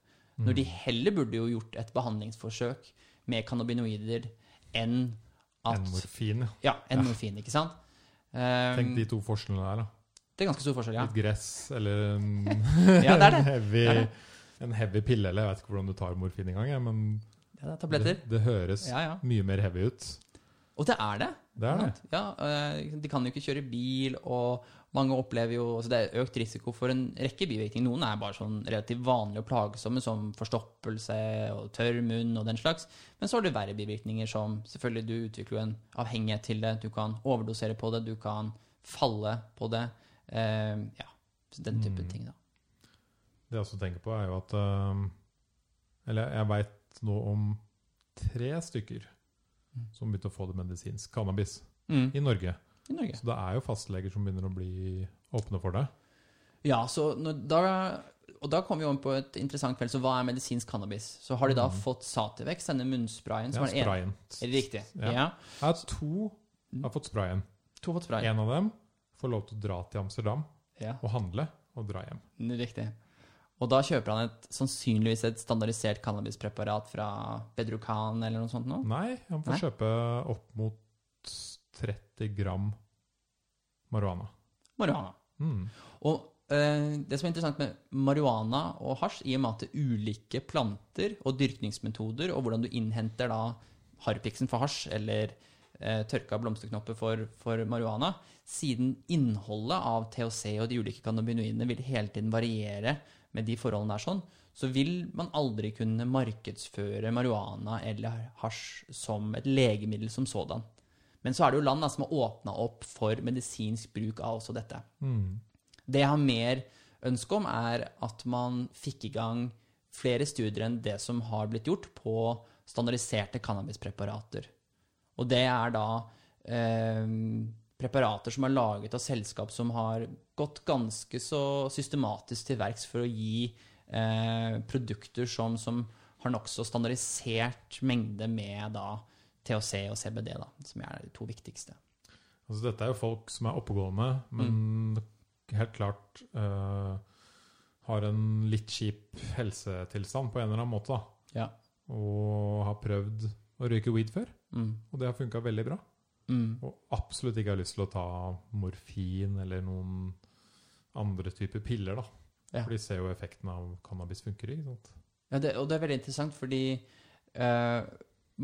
Når de heller burde jo gjort et behandlingsforsøk med cannabinoider enn at en morfin. ja. Enn Ja. morfin, ikke sant? Um, Tenk de to forskjellene der, da. det er ganske stor forskjell, ja. Litt gress eller en, Ja, det er det. heavy, Det er en heavy pille. Eller jeg vet ikke hvordan du tar morfin engang, men ja det det, det høres mye mer heavy ut. Og det er det. Det er det. Ja, øh, De kan jo ikke kjøre bil, og mange opplever jo altså Det er økt risiko for en rekke bivirkninger. Noen er bare sånn relativt vanlige og plagsomme, som forstoppelse og tørr munn og den slags. Men så har du verre bivirkninger som selvfølgelig du utvikler en avhengighet til det. Du kan overdosere på det, du kan falle på det. Uh, ja, den type Mm. ting, da. Det jeg også tenker på, er jo at uh, Eller jeg veit nå om tre stykker. Som begynte å få det medisinsk cannabis Mm. i Norge. I Norge. Så det er jo fastleger som begynner å bli åpne for det. Ja, så når, da, og da kommer vi over på et interessant felt. Så hva er medisinsk cannabis? Så har de da mm. fått Sativex, denne munnsprayen som Ja, er en, sprayen. Er det riktig? Ja. Ja. Jeg har to har fått sprayen. To har fått sprayen. En av dem får lov til å dra til Amsterdam Ja, og handle og dra hjem. er riktig. Og da kjøper han et, sannsynligvis et standardisert cannabispreparat fra Bedrocan eller noe sånt Nå. Nei, han får Nei? kjøpe opp mot 30 gram marihuana. Marihuana. Mm. Og eh, det som er interessant med marihuana og hasj, i og med at det er ulike planter og dyrkningsmetoder, og hvordan du innhenter da harpiksen for hasj eller eh, tørka blomsterknopper for, for marihuana, siden innholdet av THC og de ulike cannabinoidene vil hele tiden variere med de forholdene der sånn, så vil man aldri kunne markedsføre marihuana eller hasj som et legemiddel som sådan. Men så er det jo land da, som har åpna opp for medisinsk bruk av også dette. Mm. Det jeg har mer ønske om, er at man fikk i gang flere studier enn det som har blitt gjort på standardiserte cannabispreparater. Og det er da eh, preparater som er laget av selskap som har gått ganske så systematisk til verks for å gi eh, produkter som, som har nokså standardisert mengde med da THC og CBD, da, som er de to viktigste. Altså, dette er jo folk som er oppegående, men helt klart eh, har en litt kjip helsetilstand på en eller annen måte. Ja. Og har prøvd å røyke weed før, Mm. og det har funka veldig bra. Mm. Og absolutt ikke har lyst til å ta morfin eller noen andre typer piller, da. Ja. For de ser jo effekten av cannabis funker, ikke sant. Ja, det, og det er veldig interessant, fordi eh,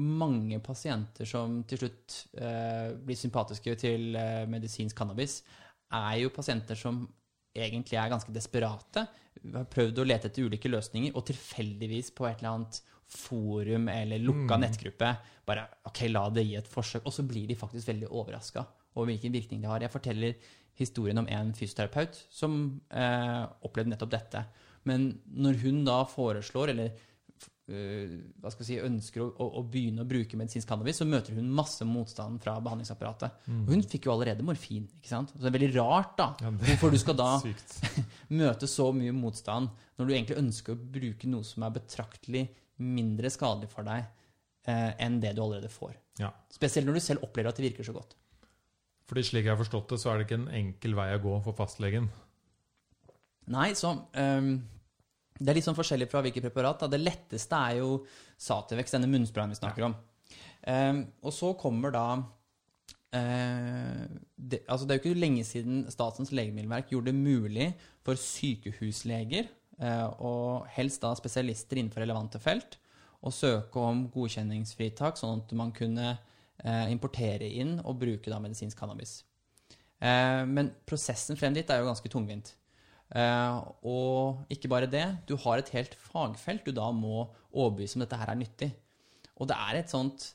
mange pasienter som til slutt eh, blir sympatiske til eh, medisinsk cannabis, er jo pasienter som egentlig er ganske desperate, har prøvd å lete etter ulike løsninger, og tilfeldigvis på et eller annet forum eller lukka Mm. nettgruppe bare OK, la det gi et forsøk. Og så blir de faktisk veldig overraska over hvilken virkning det har. Jeg forteller historien om en fysioterapeut som eh, opplevde nettopp dette. Men når hun da foreslår, eller eh, hva skal jeg si, ønsker å, å, å begynne å bruke medisinsk cannabis, så møter hun masse motstand fra behandlingsapparatet. Og hun fikk jo allerede morfin. ikke sant? Så det er veldig rart da, Ja, hvorfor du skal da møte så mye motstand når du egentlig ønsker å bruke noe som er betraktelig mindre skadelig for deg eh, enn det du allerede får. Ja. Spesielt når du selv opplever at det virker så godt. Fordi slik jeg har forstått det, så er det ikke en enkel vei å gå for fastlegen. Nei, så um, Det er litt sånn forskjellig fra hvilket preparat. Da. Det letteste er jo Sativex, denne munnsprayen vi snakker om. Um, og så kommer da eh, det, altså det er jo ikke lenge siden Statens legemiddelverk gjorde det mulig for sykehusleger, eh, og helst da spesialister innenfor relevante felt, å søke om godkjenningsfritak, sånn at man kunne eh, importere inn og bruke da medisinsk cannabis. Eh, men prosessen frem dit er jo ganske tungvint. Eh, og ikke bare det, du har et helt fagfelt du da må overbevise om dette her er nyttig. Og det er et sånt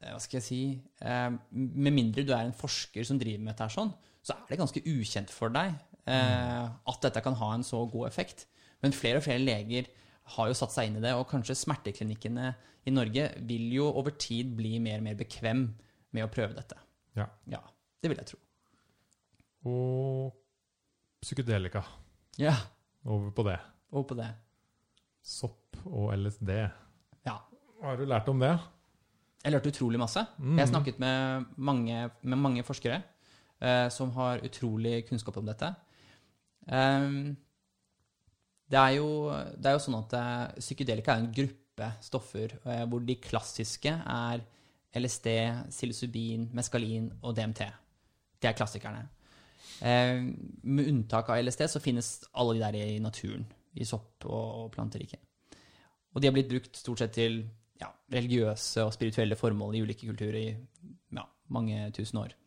eh, Hva skal jeg si eh, Med mindre du er en forsker som driver med dette her sånn, så er det ganske ukjent for deg eh, at dette kan ha en så god effekt. Men flere og flere leger har jo satt seg inn i det, og kanskje smerteklinikkene i Norge vil jo over tid bli mer og mer bekvem med å prøve dette. Ja. Ja, det vil jeg tro. Og psykedelika. Ja, Over på det. Over på det. Sopp og LSD. Ja. Har du lært om det? Jeg lærte utrolig masse. Mm. Jeg har snakket med mange, med mange forskere eh, som har utrolig kunnskap om dette. Ehm, det, er jo, det er jo sånn at eh, psykedelika er en gruppe stoffer eh, hvor de klassiske er LSD, psilocybin, meskalin og DMT. Det er klassikerne. Eh, med unntak av LSD så finnes alle de der i naturen, i sopp- og, og planteriket. Og de har blitt brukt stort sett til ja, religiøse og spirituelle formål i ulike kulturer i ja, mange tusen år. Ja,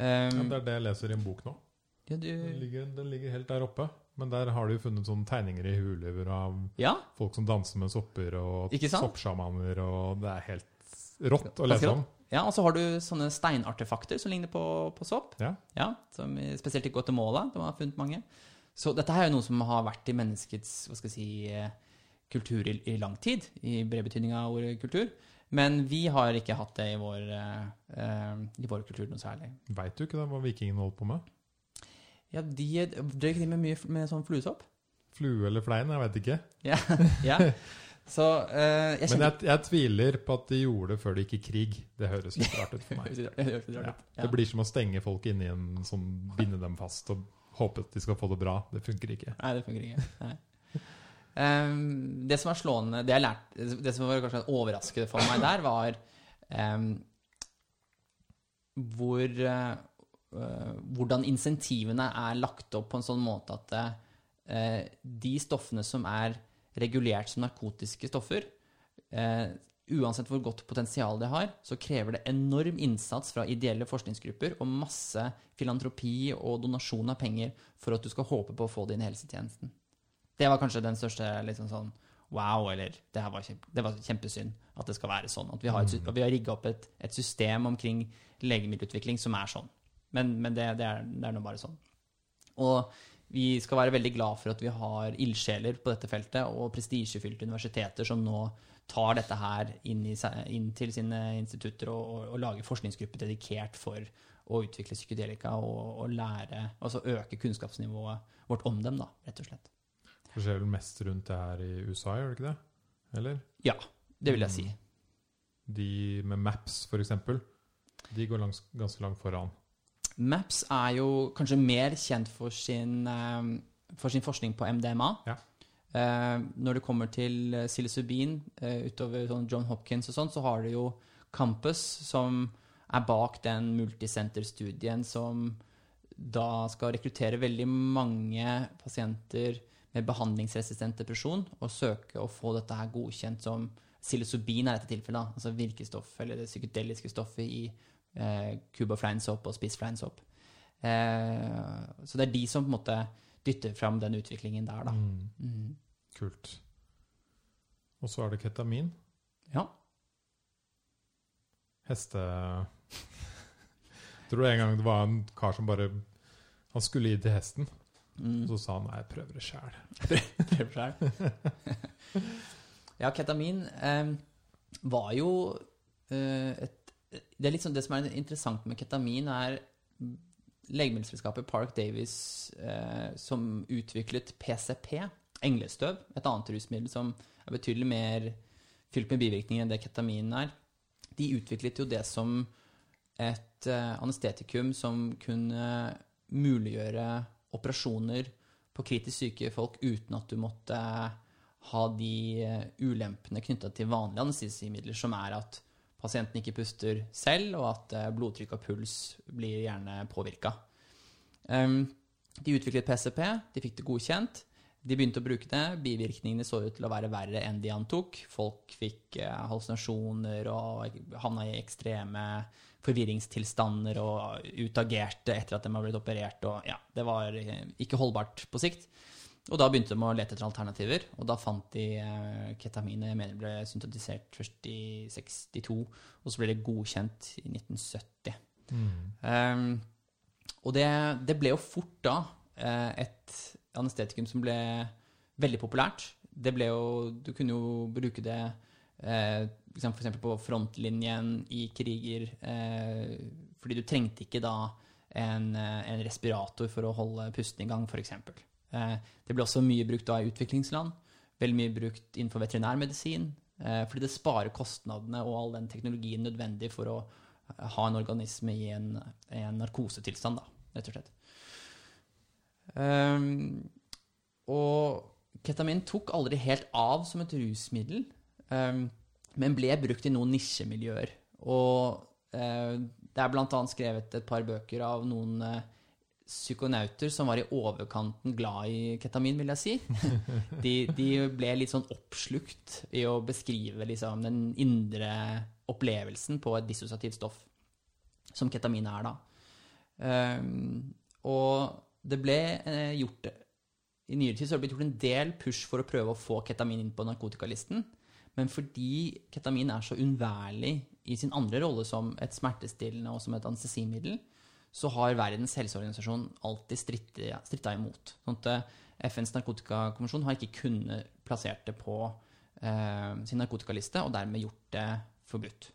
Um, det er det jeg leser i en bok nå. Ja, du, Den ligger, den ligger helt der oppe. Men der har de funnet sånne tegninger i hulever av ja, folk som danser med sopper, og soppsjamaner, og det er helt rått å lese om. ja, og så har du sånne steinartefakter som ligner på, på sopp. Ja. Ja, som spesielt i Guatemala. De har funnet mange. Så dette her er jo noe som har vært i menneskets hva skal jeg si, eh, kultur i, i lang tid, i bred betydning av ordet kultur. Men vi har ikke hatt det i vår, eh, eh, i vår kultur noe særlig. Veit du ikke det, hva vikingene holdt på med? Ja, de Drøy ikke de med mye med sånn fluesopp? Flue eller flein? Jeg veit ikke. Ja. ja. Så uh, jeg Men jeg, jeg tviler på at de gjorde det før de gikk i krig. Det høres litt rart ut for meg. Det rart Ja. Det blir som å stenge folk inne i en sånn Binde dem fast og håpe at de skal få det bra. Det funker ikke. Nei, det funker ikke. Ehm, det som var slående Det jeg lærte Det som var kanskje overraskende for meg der, var um, hvor eh, Hvordan insentivene er lagt opp på en sånn måte at eh, de stoffene som er regulert som narkotiske stoffer eh, Uansett hvor godt potensial de har, så krever det enorm innsats fra ideelle forskningsgrupper og masse filantropi og donasjon av penger for at du skal håpe på å få det inn i helsetjenesten. Det var kanskje den største liksom sånn, wow, eller det, var, kjempe, det var kjempesynd at det skal være sånn. At vi har, et, har rigga opp et, et system omkring legemiddelutvikling som er sånn. Men, men det, det, er, det er nå bare sånn. Og vi skal være veldig glad for at vi har ildsjeler på dette feltet, og prestisjefylte universiteter som nå tar dette her inn, i, inn til sine institutter og, og, og lager forskningsgrupper dedikert for å utvikle psykedelika og, og lære, altså øke kunnskapsnivået vårt om dem, da, rett og slett. Det skjer vel mest rundt det her i USA, gjør det ikke det? Eller? Ja, det vil jeg si. De med Maps, eksempel, de går langs, ganske langt foran. MAPS er jo kanskje mer kjent for sin, eh, for sin forskning på MDMA. Ja. Eh, når det kommer til eh, psilocybin, utover sånn John Hopkins og sånn, så har du jo Campus, som er bak den multisenterstudien som da skal rekruttere veldig mange pasienter med behandlingsresistent depresjon og søke å få dette her godkjent som psilocybin er dette tilfellet, altså virkestoffet eller det psykedeliske stoffet i eh, Cuba fleinsopp og spiss fleinsopp. Eh, så det er de som på en måte dytter fram den utviklingen der, da. Mm, Mm. kult. Og så er det ketamin. Ja. Heste... Tror du en gang det var en kar som bare Han skulle gi til hesten, Mm. og så sa han nei, jeg prøver det sjæl. Prøver selv. ja, ketamin eh, var jo eh, et Det er litt sånn, det som er interessant med ketamin, er legemiddelselskapet Park Davies eh, som utviklet PCP, englestøv, et annet rusmiddel som er betydelig mer fylt med bivirkninger enn det ketamin er. De utviklet jo det som et eh, anestetikum som kunne muliggjøre operasjoner på kritisk syke folk uten at du måtte ha de eh, ulempene knytta til vanlige anestesimidler, som er at pasienten ikke puster selv, og at eh, blodtrykk og puls blir gjerne påvirka. de utviklet PCP, de fikk det godkjent. De begynte å bruke det. Bivirkningene så ut til å være verre enn de antok. Folk fikk eh, hallusinasjoner og havna i ekstreme forvirringstilstander og utagerte etter at de har blitt operert. Og ja, det var eh, ikke holdbart på sikt. Og da begynte de å lete etter alternativer, og da fant de eh, ketamin. Jeg mener det ble syntetisert først i 62, og så ble det godkjent i 1970. Mm. Um, og det, det ble jo fort da eh, et anestetikum som ble veldig populært. Det ble jo, du kunne jo bruke det eh, for eksempel på frontlinjen i kriger, eh, fordi du trengte ikke da en, eh, en respirator for å holde pusten i gang, f.eks. Eh, det ble også mye brukt da i utviklingsland, veldig mye brukt innenfor veterinærmedisin, eh, fordi det sparer kostnadene og all den teknologien nødvendig for å ha en organisme i en, en narkosetilstand, da, rett og slett. Um, og ketamin tok aldri helt av som et rusmiddel, um, men ble brukt i noen nisjemiljøer. Og uh, det er annet skrevet et par bøker av noen uh, psykonauter som var i overkanten glad i ketamin, vil jeg si. De, de ble litt sånn oppslukt i å beskrive liksom, den indre opplevelsen på et dissosiativt stoff, som ketamin er, da. Um, og det ble eh, gjort I nyere tid så har det blitt gjort en del push for å prøve å få ketamin inn på narkotikalisten. Men fordi ketamin er så unnværlig i sin andre rolle som et smertestillende og som et anestesimiddel, så har Verdens helseorganisasjon alltid stritta, imot. Sånn at eh, FNs narkotikakommisjon har ikke kunnet plassert det på eh, sin narkotikaliste, og dermed gjort det forbudt.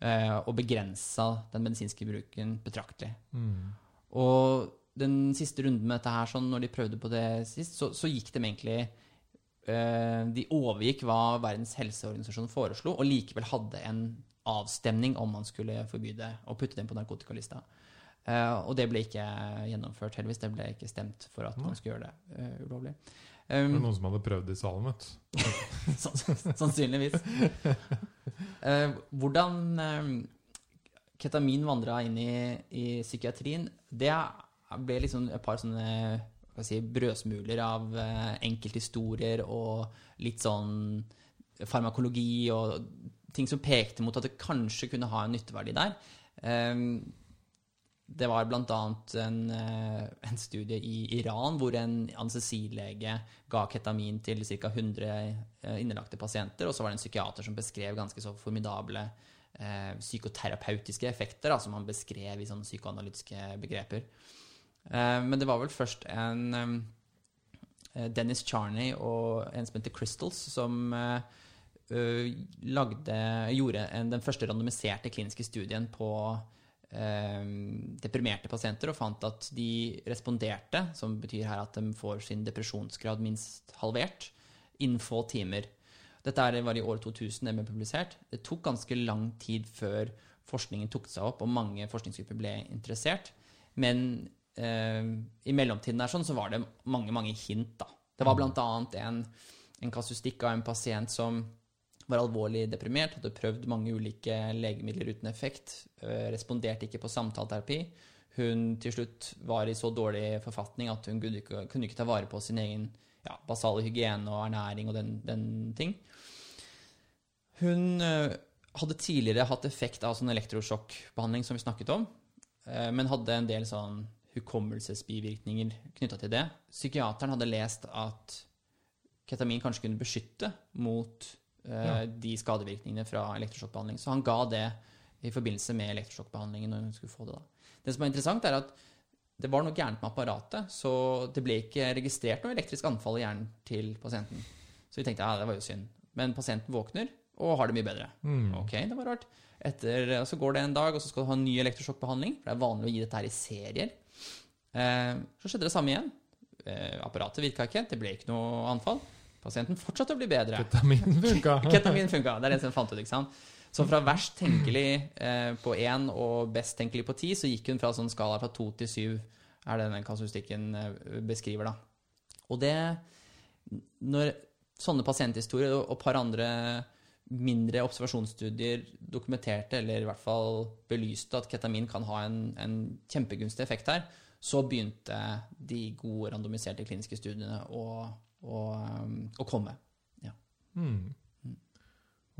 Eh, og begrensa den medisinske bruken betraktelig. Mm. Og den siste runden med dette her, sånn, når de prøvde på det sist, så, så gikk de egentlig eh, De overgikk hva Verdens helseorganisasjon foreslo, og likevel hadde en avstemning om man skulle forby det og putte det på narkotikalista. Eh, og det ble ikke gjennomført, heldigvis. Det ble ikke stemt for at man skulle gjøre det uh, ulovlig. Det Um, var noen som hadde prøvd det i salen, vet du. Sannsynligvis. Uh, hvordan eh, ketamin vandra inn i, i psykiatrien, det ble liksom et par sånne si, brødsmuler av enkelthistorier og litt sånn farmakologi og ting som pekte mot at det kanskje kunne ha en nytteverdi der. Eh, det var bl.a. En, eh, en studie i Iran hvor en anestesilege ga ketamin til ca. 100 innelagte pasienter, og så var det en psykiater som beskrev ganske så formidable eh, psykoterapeutiske effekter, da, som han beskrev i sånne psykoanalytiske begreper. Eh, men det var vel først en eh, Dennis Charney og en som heter Crystals, som eh, lagde, gjorde en, den første randomiserte kliniske studien på deprimerte pasienter og fant at de responderte, som betyr her at de får sin depresjonsgrad minst halvert, innen få timer. Dette var i år 2000 det ble publisert. Det tok ganske lang tid før forskningen tok seg opp, og mange forskningsgrupper ble interessert. Men eh, i mellomtiden der sånn, så var det mange, mange hint. da. Det var bl.a. En, en kasustikk av en pasient som var alvorlig deprimert, hadde prøvd mange ulike legemidler uten effekt, eh, responderte ikke på samtaleterapi. Hun til slutt var i så dårlig forfatning at hun kunne ikke, kunne ikke ta vare på sin egen ja, basale hygiene og ernæring og den, den ting. Hun uh, hadde tidligere hatt effekt av sånn elektrosjokkbehandling som vi snakket om, uh, men hadde en del sånn hukommelsesbivirkninger knytta til det. Psykiateren hadde lest at ketamin kanskje kunne beskytte mot ja. de skadevirkningene fra elektrosjokkbehandling. Så han ga det i forbindelse med elektrosjokkbehandlingen når hun skulle få det. da. Det som er interessant, er at det var noe gærent med apparatet, så det ble ikke registrert noe elektrisk anfall i hjernen til pasienten. Så vi tenkte ja, det var jo synd. Men pasienten våkner og har det mye bedre. Mm. Ok, det var rart. Etter, så går det en dag, og så skal du ha en ny elektrosjokkbehandling. For det er vanlig å gi dette her i serier. Eh, så skjedde det samme igjen. Eh, apparatet virka ikke, det ble ikke noe anfall. Pasienten fortsatte å bli bedre. Ketamin funka. Ketamin funka, Det er det som fant ut. ikke sant? Så fra verst tenkelig eh, på én og best tenkelig på ti, så gikk hun fra sånn skala fra to til syv, er det denne kasustikken eh, beskriver, da. Og det Når sånne pasienthistorier og et par andre mindre observasjonsstudier dokumenterte, eller i hvert fall belyste, at ketamin kan ha en, en kjempegunstig effekt her, så begynte de gode randomiserte kliniske studiene å, å, å komme. Ja. Mm.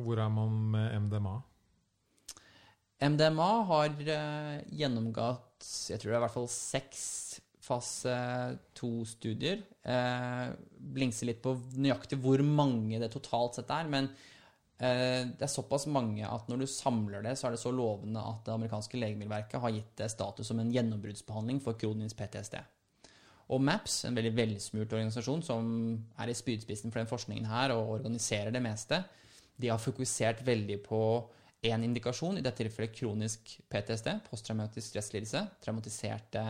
Hvor er man med MDMA? MDMA har uh, gjennomgått jeg tror det er i hvert fall seks fase to-studier. Eh, blingser litt på nøyaktig hvor mange det totalt sett er. Men eh, det er såpass mange at når du samler det, så er det så lovende at det amerikanske legemiddelverket har gitt det status som en gjennombruddsbehandling for kronisk PTSD. Og MAPS, en veldig velsmurt organisasjon som er i spydspissen for den forskningen her og organiserer det meste, de har fokusert veldig på én indikasjon, i dette tilfellet kronisk PTSD, posttraumatisk stresslidelse. Traumatiserte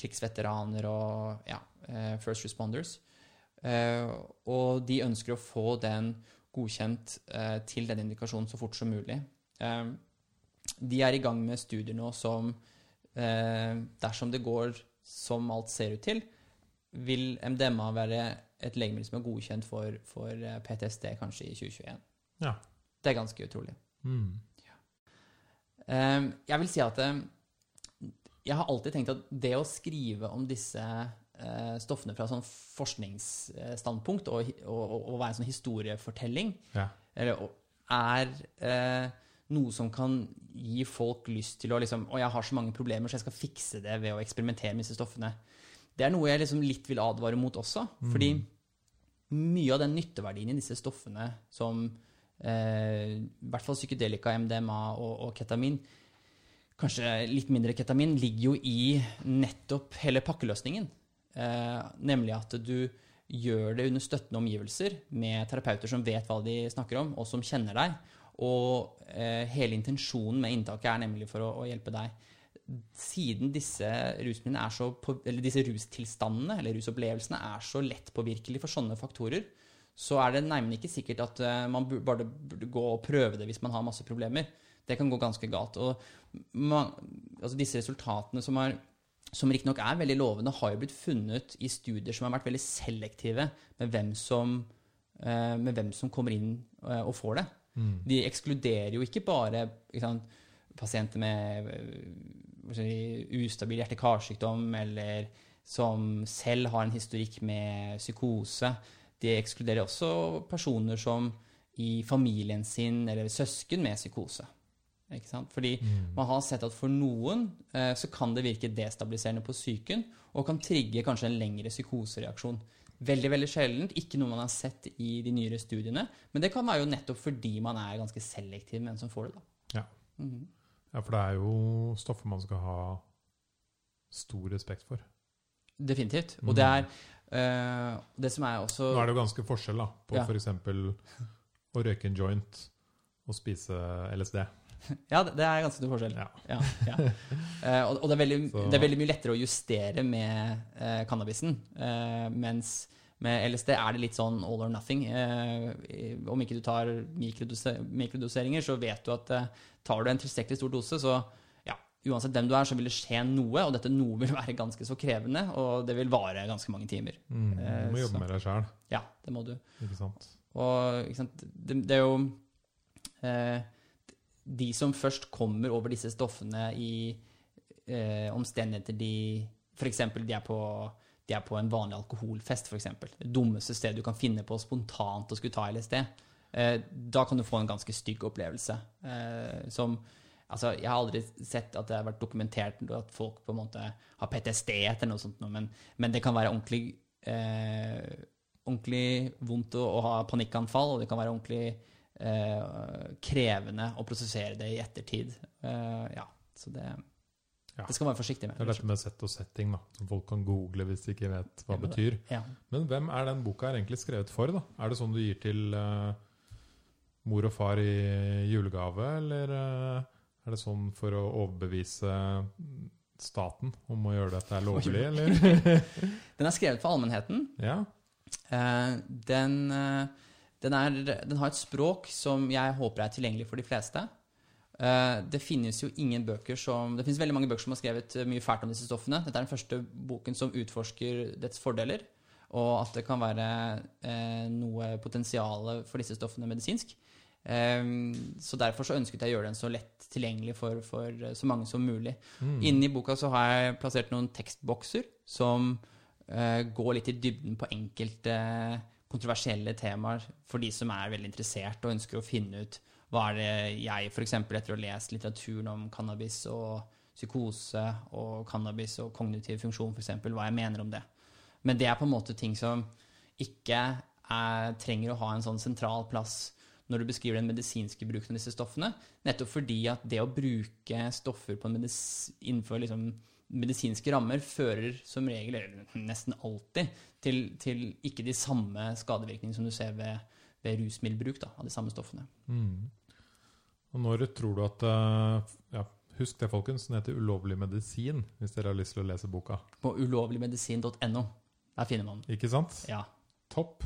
krigsveteraner og ja, eh, first responders. Eh, og de ønsker å få den godkjent eh, til den indikasjonen så fort som mulig. De er i gang med studier nå som, dersom det går som alt ser ut til, vil MDMA være et legemiddel som er godkjent for, for PTSD kanskje i 2021. Ja. Det er ganske utrolig. Mm. Ja. Um, jeg vil si at um, jeg har alltid tenkt at det å skrive om disse uh, stoffene fra sånn forskningsstandpunkt og, og, og, være en sånn historiefortelling, ja. eller, er uh, noe som kan gi folk lyst til å liksom Og jeg har så mange problemer, så jeg skal fikse det ved å eksperimentere med disse stoffene. Det er noe jeg liksom litt vil advare mot også. Mm. Fordi mye av den nytteverdien i disse stoffene som eh, i hvert fall psykedelika, MDMA og, og, ketamin, kanskje litt mindre ketamin, ligger jo i nettopp hele pakkeløsningen. Eh, nemlig at du gjør det under støttende omgivelser med terapeuter som vet hva de snakker om, og som kjenner deg. Og eh, hele intensjonen med inntaket er nemlig for å, å hjelpe deg. Siden disse så på, eller disse rustilstandene eller rusopplevelsene er så lett påvirkelige for sånne faktorer, så er det nærmere ikke sikkert at uh, man bare burde gå og prøve det hvis man har masse problemer. Det kan gå ganske galt. Man, altså disse resultatene som, er, som riktignok er veldig lovende, har jo blitt funnet i studier som har vært veldig selektive med hvem som, uh, med hvem som kommer inn uh, og får det. Mm. De ekskluderer jo ikke bare ikke sant, pasienter med ustabil hjerte-karsykdom eller som selv har en historikk med psykose. Det ekskluderer også personer som i familien sin eller søsken med psykose. Ikke sant? Fordi Mm. man har sett at for noen eh, så kan det virke destabiliserende på psyken, og kan trigge kanskje en lengre psykosereaksjon. Veldig veldig sjeldent, ikke noe man har sett i de nyere studiene. Men det kan være jo nettopp fordi man er ganske selektiv med en som får det. da. Ja. Mhm. Ja, for det er jo stoffer man skal ha stor respekt for. Definitivt. Mm. Og det er eh, det som er også Nå er det jo ganske forskjell da, på Ja. for f.eks. å røyke en joint og spise LSD. Ja, det er ganske stor forskjell. Ja. Ja, ja. Eh, og og det, er veldig, det er veldig mye lettere å justere med eh, cannabisen. eh, mens med LSD er det litt sånn all or nothing. Eh, om ikke du tar mikrodose, mikrodoseringer, så vet du at eh, tar du en tilstrekkelig stor dose, så ja, uansett hvem du er, så vil det skje noe. Og dette noe vil være ganske så krevende, og det vil vare ganske mange timer. Mm. Eh, Du må jobbe så- med deg sjæl, Ja, det må du. ikke sant. Og ikke sant, det, det er jo eh, De som først kommer over disse stoffene i eh, omstendigheter de F.eks. De, er på- de er på en vanlig alkoholfest, f.eks. Det dummeste stedet du kan finne på spontant å skulle ta LSD. Eh, da kan du få en ganske stygg opplevelse. Eh, som Altså, jeg har aldri sett at det har vært dokumentert at folk på en måte har PTSD etter noe sånt, men, men det kan være ordentlig eh, ordentlig vondt å, å ha panikkanfall, og det kan være ordentlig eh, krevende å prosessere det i ettertid. Eh, ja, så det, Ja. det skal man være forsiktig med. Det er dette med sett og setting, da, som folk kan google hvis de ikke vet hva det betyr. Ja. Men hvem er den boka egentlig skrevet for? da? Er det sånn du gir til eh, mor og far i julegave, eller eh, er det sånn for å overbevise staten om å gjøre dette lovlig, eller? Den er skrevet for allmennheten. ja. Eh, den, eh, den, er, den har et språk som jeg håper er tilgjengelig for de fleste. Det finnes jo ingen bøker som Det finnes veldig mange bøker som har skrevet mye fælt om disse stoffene. Dette er den første boken som utforsker dets fordeler, og at det kan være noe potensial for disse stoffene medisinsk. Eh, så derfor så ønsket jeg å gjøre den så lett tilgjengelig for, for eh, så mange som mulig. Mm. Inni boka så har jeg plassert noen tekstbokser som eh, går litt i dybden på enkelte kontroversielle temaer for de som er veldig interessert og ønsker å finne ut hva er det jeg, f.eks. etter å ha lest litteraturen om cannabis og psykose og cannabis og kognitiv funksjon, f.eks., hva jeg mener om det. Men det er på en måte ting som ikke er, trenger å ha en sånn sentral plass når du beskriver den medisinske bruken av disse stoffene. Nettopp fordi at det å bruke stoffer på en medis innenfor liksom medisinske rammer fører som regel, eller nesten alltid, til, til ikke de samme skadevirkningene som du ser ved, ved rusmiddelbruk da, av de samme stoffene. Mm. Og når tror du at eh, ja, Husk det, folkens. Den heter 'Ulovlig medisin', hvis dere har lyst til å lese boka. På ulovligmedisin.no. Der finner man den. Ikke sant? Ja. Topp.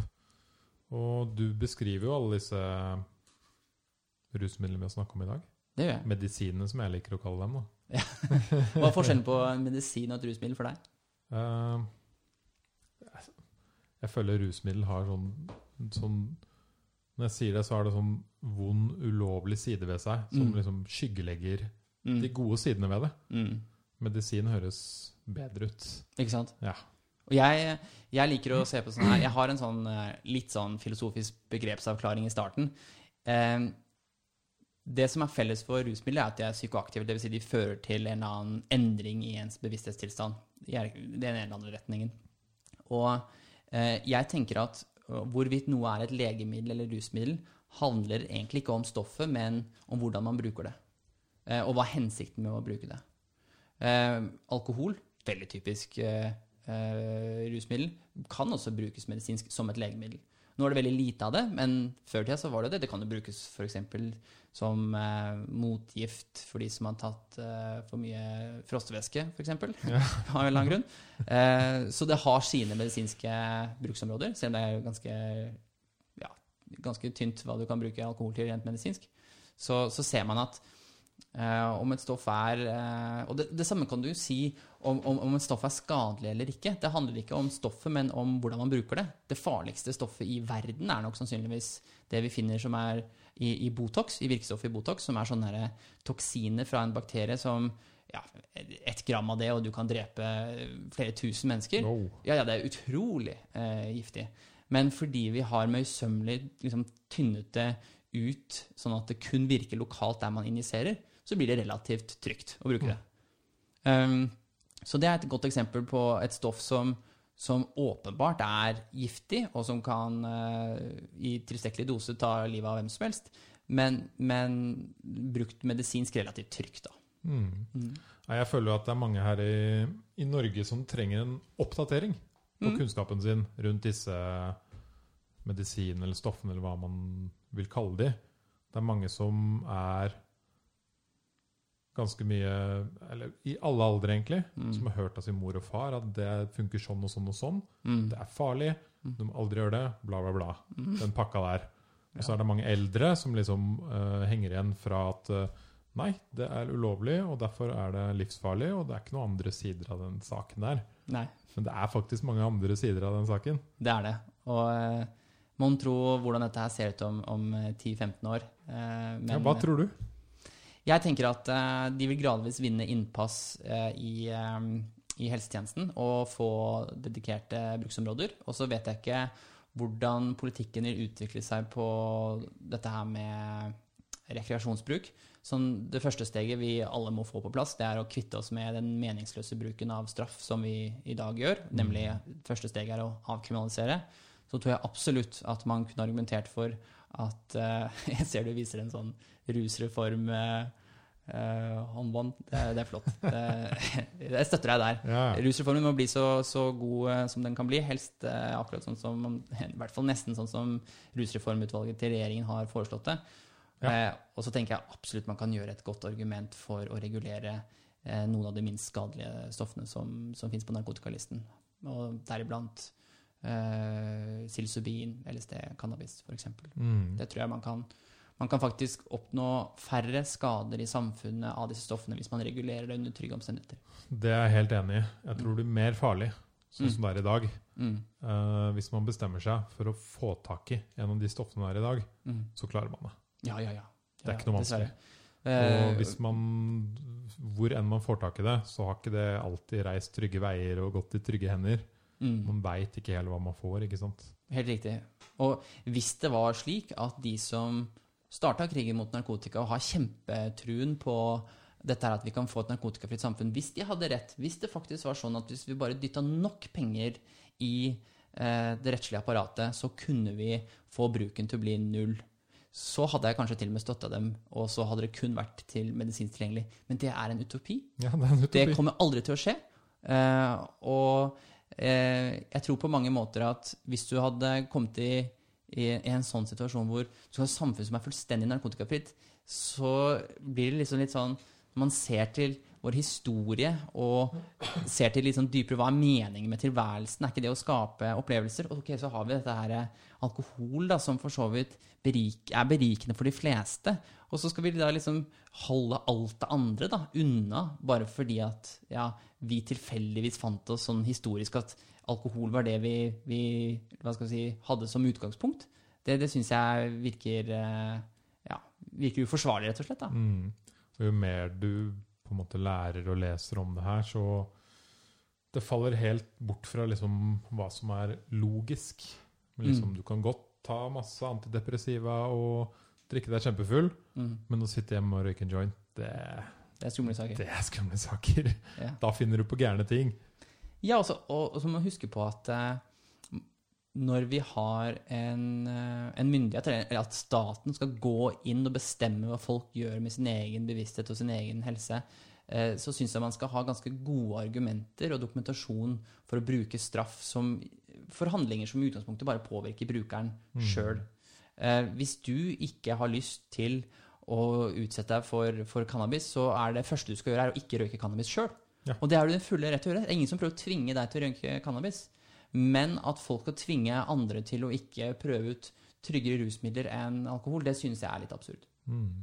Og du beskriver jo alle disse rusmidlene vi har snakket om i dag. Det gjør jeg. Medisinene, som jeg liker å kalle dem. da. Hva er forskjellen på en medisin og et rusmiddel for deg? Uh, jeg- føler rusmiddel har sånn, sånn Når jeg sier det, så har det sånn vond, ulovlig side ved seg, som Mm. liksom skyggelegger Mm. de gode sidene ved det. Mm. Medisin høres bedre ut. Ikke sant? Ja. Jeg, jeg liker å se på sånn her Jeg har en sånn eh, litt sånn filosofisk begrepsavklaring i starten. Eh, det som er felles for rusmidler, er at de er psykoaktive. Dvs. Si de fører til en eller annen endring i ens bevissthetstilstand. I er- den ene eller andre retningen. Og eh, jeg tenker at eh, hvorvidt noe er et legemiddel eller rusmiddel, handler egentlig ikke om stoffet, men om hvordan man bruker det. Eh, og hva er hensikten med å bruke det. Eh, alkohol, veldig typisk eh, rusmiddel, kan også brukes medisinsk som et legemiddel. Nå er det veldig lite av det, men før tida så var det det. Det kan jo brukes f.eks. som eh, motgift for de som har tatt eh, for mye frostevæske, f.eks. av en annen grunn. Eh, så det har sine medisinske bruksområder, selv om det er ganske, ja, ganske tynt hva du kan bruke alkohol til rent medisinsk. Så, så ser man at Eh, om et stoff er uh, Og det, det samme kan du jo si om, om, om et stoff er skadelig eller ikke. Det handler ikke om stoffet, men om hvordan man bruker det. Det farligste stoffet i verden er nok sannsynligvis det vi finner som er i, i Botox, i virkestoffet i Botox, som er sånne her toksiner fra en bakterie som ja, Ett gram av det, og du kan drepe flere tusen mennesker. No. Ja, ja, det er utrolig uh, giftig. Men fordi vi har møysommelig liksom, tynnet det ut sånn at det kun virker lokalt der man injiserer, så blir det relativt trygt å bruke det. Um, så det er et godt eksempel på et stoff som, som åpenbart er giftig, og som kan uh, i tilstrekkelig dose ta livet av hvem som helst, men, men brukt medisinsk relativt trygt, da. Mm. Mm. Jeg føler at det er mange her i, i Norge som trenger en oppdatering på Mm. kunnskapen sin rundt disse medisinene eller stoffene, eller hva man vil kalle de. Det er mange som er ganske mye Eller i alle aldre, egentlig. Mm. Som har hørt av sin mor og far at det funker sånn og sånn og sånn. Mm. Det er farlig. Du må aldri gjøre det. Bla, bla, bla. Mm. Den pakka der. Og så er det mange eldre som liksom uh, henger igjen fra at uh, Nei, det er ulovlig, og derfor er det livsfarlig, og det er ikke noen andre sider av den saken der. Nei, Men det er faktisk mange andre sider av den saken. det er det. Og uh, mon tro hvordan dette her ser ut om, om eh, 10-15 år. Men, ja, hva tror du? Jeg tenker at eh, de vil gradvis vinne innpass eh, i, eh, i helsetjenesten og få dedikerte bruksområder. Og så vet jeg ikke hvordan politikken vil utvikle seg på dette her med rekreasjonsbruk. Sånn, det første steget vi alle må få på plass, det er å kvitte oss med den meningsløse bruken av straff som vi i dag gjør. Nemlig første steget er å avkriminalisere. Så tror jeg absolutt at man kunne argumentert for at uh, Jeg ser du viser en sånn rusreform eh, eh, håndbånd. Det, er- det er flott. Det, jeg støtter deg der. Ja, Rusreformen må bli så, så god eh, som den kan bli. Helst eh, akkurat sånn som I hvert fall nesten sånn som rusreformutvalget til regjeringen har foreslått det. Ja. Og så tenker jeg absolutt man kan gjøre et godt argument for å regulere noen av de minst skadelige stoffene som, som finnes på narkotikalisten. Og deriblant eh, psilocybin, LSD, cannabis f.eks. mm. Det tror jeg man kan man kan faktisk oppnå færre skader i samfunnet av disse stoffene hvis man regulerer det under trygge omstendigheter. Det er jeg helt enig i. Jeg tror det blir mer farlig, sånn Mm. som det er i dag. Mm. Uh, hvis man bestemmer seg for å få tak i en av de stoffene det er i dag, Mm. så klarer man det. Ja, ja, ja. Det er ikke noe vanskelig. Og Eh, hvis man, hvor enn man får tak i det, så har ikke det alltid reist trygge veier og gått i trygge hender. mm, Man veit ikke helt hva man får, ikke sant. helt riktig. Og hvis det var slik at de som starta krigen mot narkotika og har kjempetruen på dette her at vi kan få et narkotikafritt samfunn, hvis de hadde rett, hvis det faktisk var sånn at hvis vi bare dytta nok penger i eh, det rettslige apparatet, så kunne vi få bruken til å bli null. Så hadde jeg kanskje til og med støtta dem, og så hadde det kun vært til medisinsk tilgjengelig. Men det er en utopi. Ja, det er en Det kommer aldri til å skje. Eh, og eh, jeg tror på mange måter at hvis du hadde kommet i, i, i en sånn situasjon hvor du har et samfunn som er fullstendig narkotikafritt, så blir det liksom litt sånn Når man ser til vår historie og ser til litt sånn dypere hva er meningen med tilværelsen, er ikke det å skape opplevelser? Ok, så har vi dette her eh, alkohol da, som for så vidt berik, er berikende for de fleste. Og så skal vi da liksom holde alt det andre da, unna, bare fordi at ja, vi tilfeldigvis fant oss sånn historisk at alkohol var det vi, vi si, hadde som utgangspunkt. Det, det syns jeg virker eh, ja, virker uforsvarlig, rett og slett. Mm. Og jo mer du på en måte lærer og leser om det her, så Det faller helt bort fra liksom hva som er logisk. Liksom, Mm. Du kan godt ta masse antidepressiva og drikke deg kjempefull, Mm. men å sitte hjemme og røyke en joint, det, Det er skumle saker. det er skumle saker. Ja. Da finner du på gærne ting. Ja, også, og, og så må man huske på at eh, når vi har en, eh, en myndighet, eller at staten skal gå inn og bestemme hva folk gjør med sin egen bevissthet og sin egen helse, eh, så syns jeg man skal ha ganske gode argumenter og dokumentasjon for å bruke straff som, for handlinger som i utgangspunktet bare påvirker brukeren Mm. sjøl. Eh, hvis du ikke har lyst til å utsette deg for, for cannabis, så er det første du skal gjøre, er å ikke røyke cannabis sjøl. Ja. Og det er du den fulle rett til å gjøre. Det er ingen som prøver å tvinge deg til å røyke cannabis. Men at folk skal tvinge andre til å ikke prøve ut tryggere rusmidler enn alkohol, det synes jeg er litt absurd. Mm.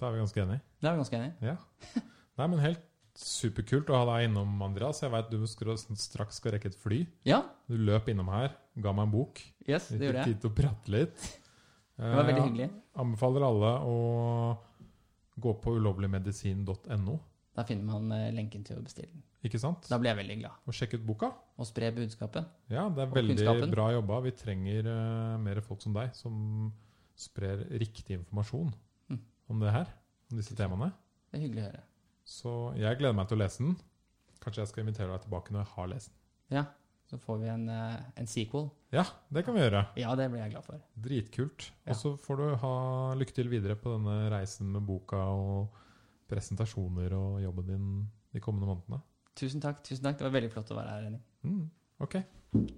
Da er vi ganske enige. Det er vi ganske enige. Ja. Nei, men helt superkult å ha deg innom, Andreas. Jeg veit du skal, straks skal rekke et fly. Ja, Du løp innom her, ga meg en bok. yes, det gjorde jeg. Tid til å prate litt. Det var veldig Eh, jeg Anbefaler alle å gå på ulovligmedisin.no. Da finner man eh, lenken til å bestille den. Ikke sant? Da blir jeg veldig glad. Og sjekk ut boka. Og spre budskapet. Ja, det er veldig bra jobba. Vi trenger uh, mer folk som deg, som sprer riktig informasjon Mm. om det her. om disse temaene. Det er hyggelig å høre. Så jeg gleder meg til å lese den. Kanskje jeg skal invitere deg tilbake når jeg har lest den. Ja, så får vi en, eh, en sequel. Ja, det kan vi gjøre. Ja, det blir jeg glad for. Dritkult. Ja. Og så får du ha lykke til videre på denne reisen med boka og presentasjoner og jobben din de kommende månedene. Tusen takk. tusen takk. Det var veldig flott å være her, Henning. Mm, ok.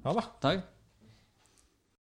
Ha det. Takk.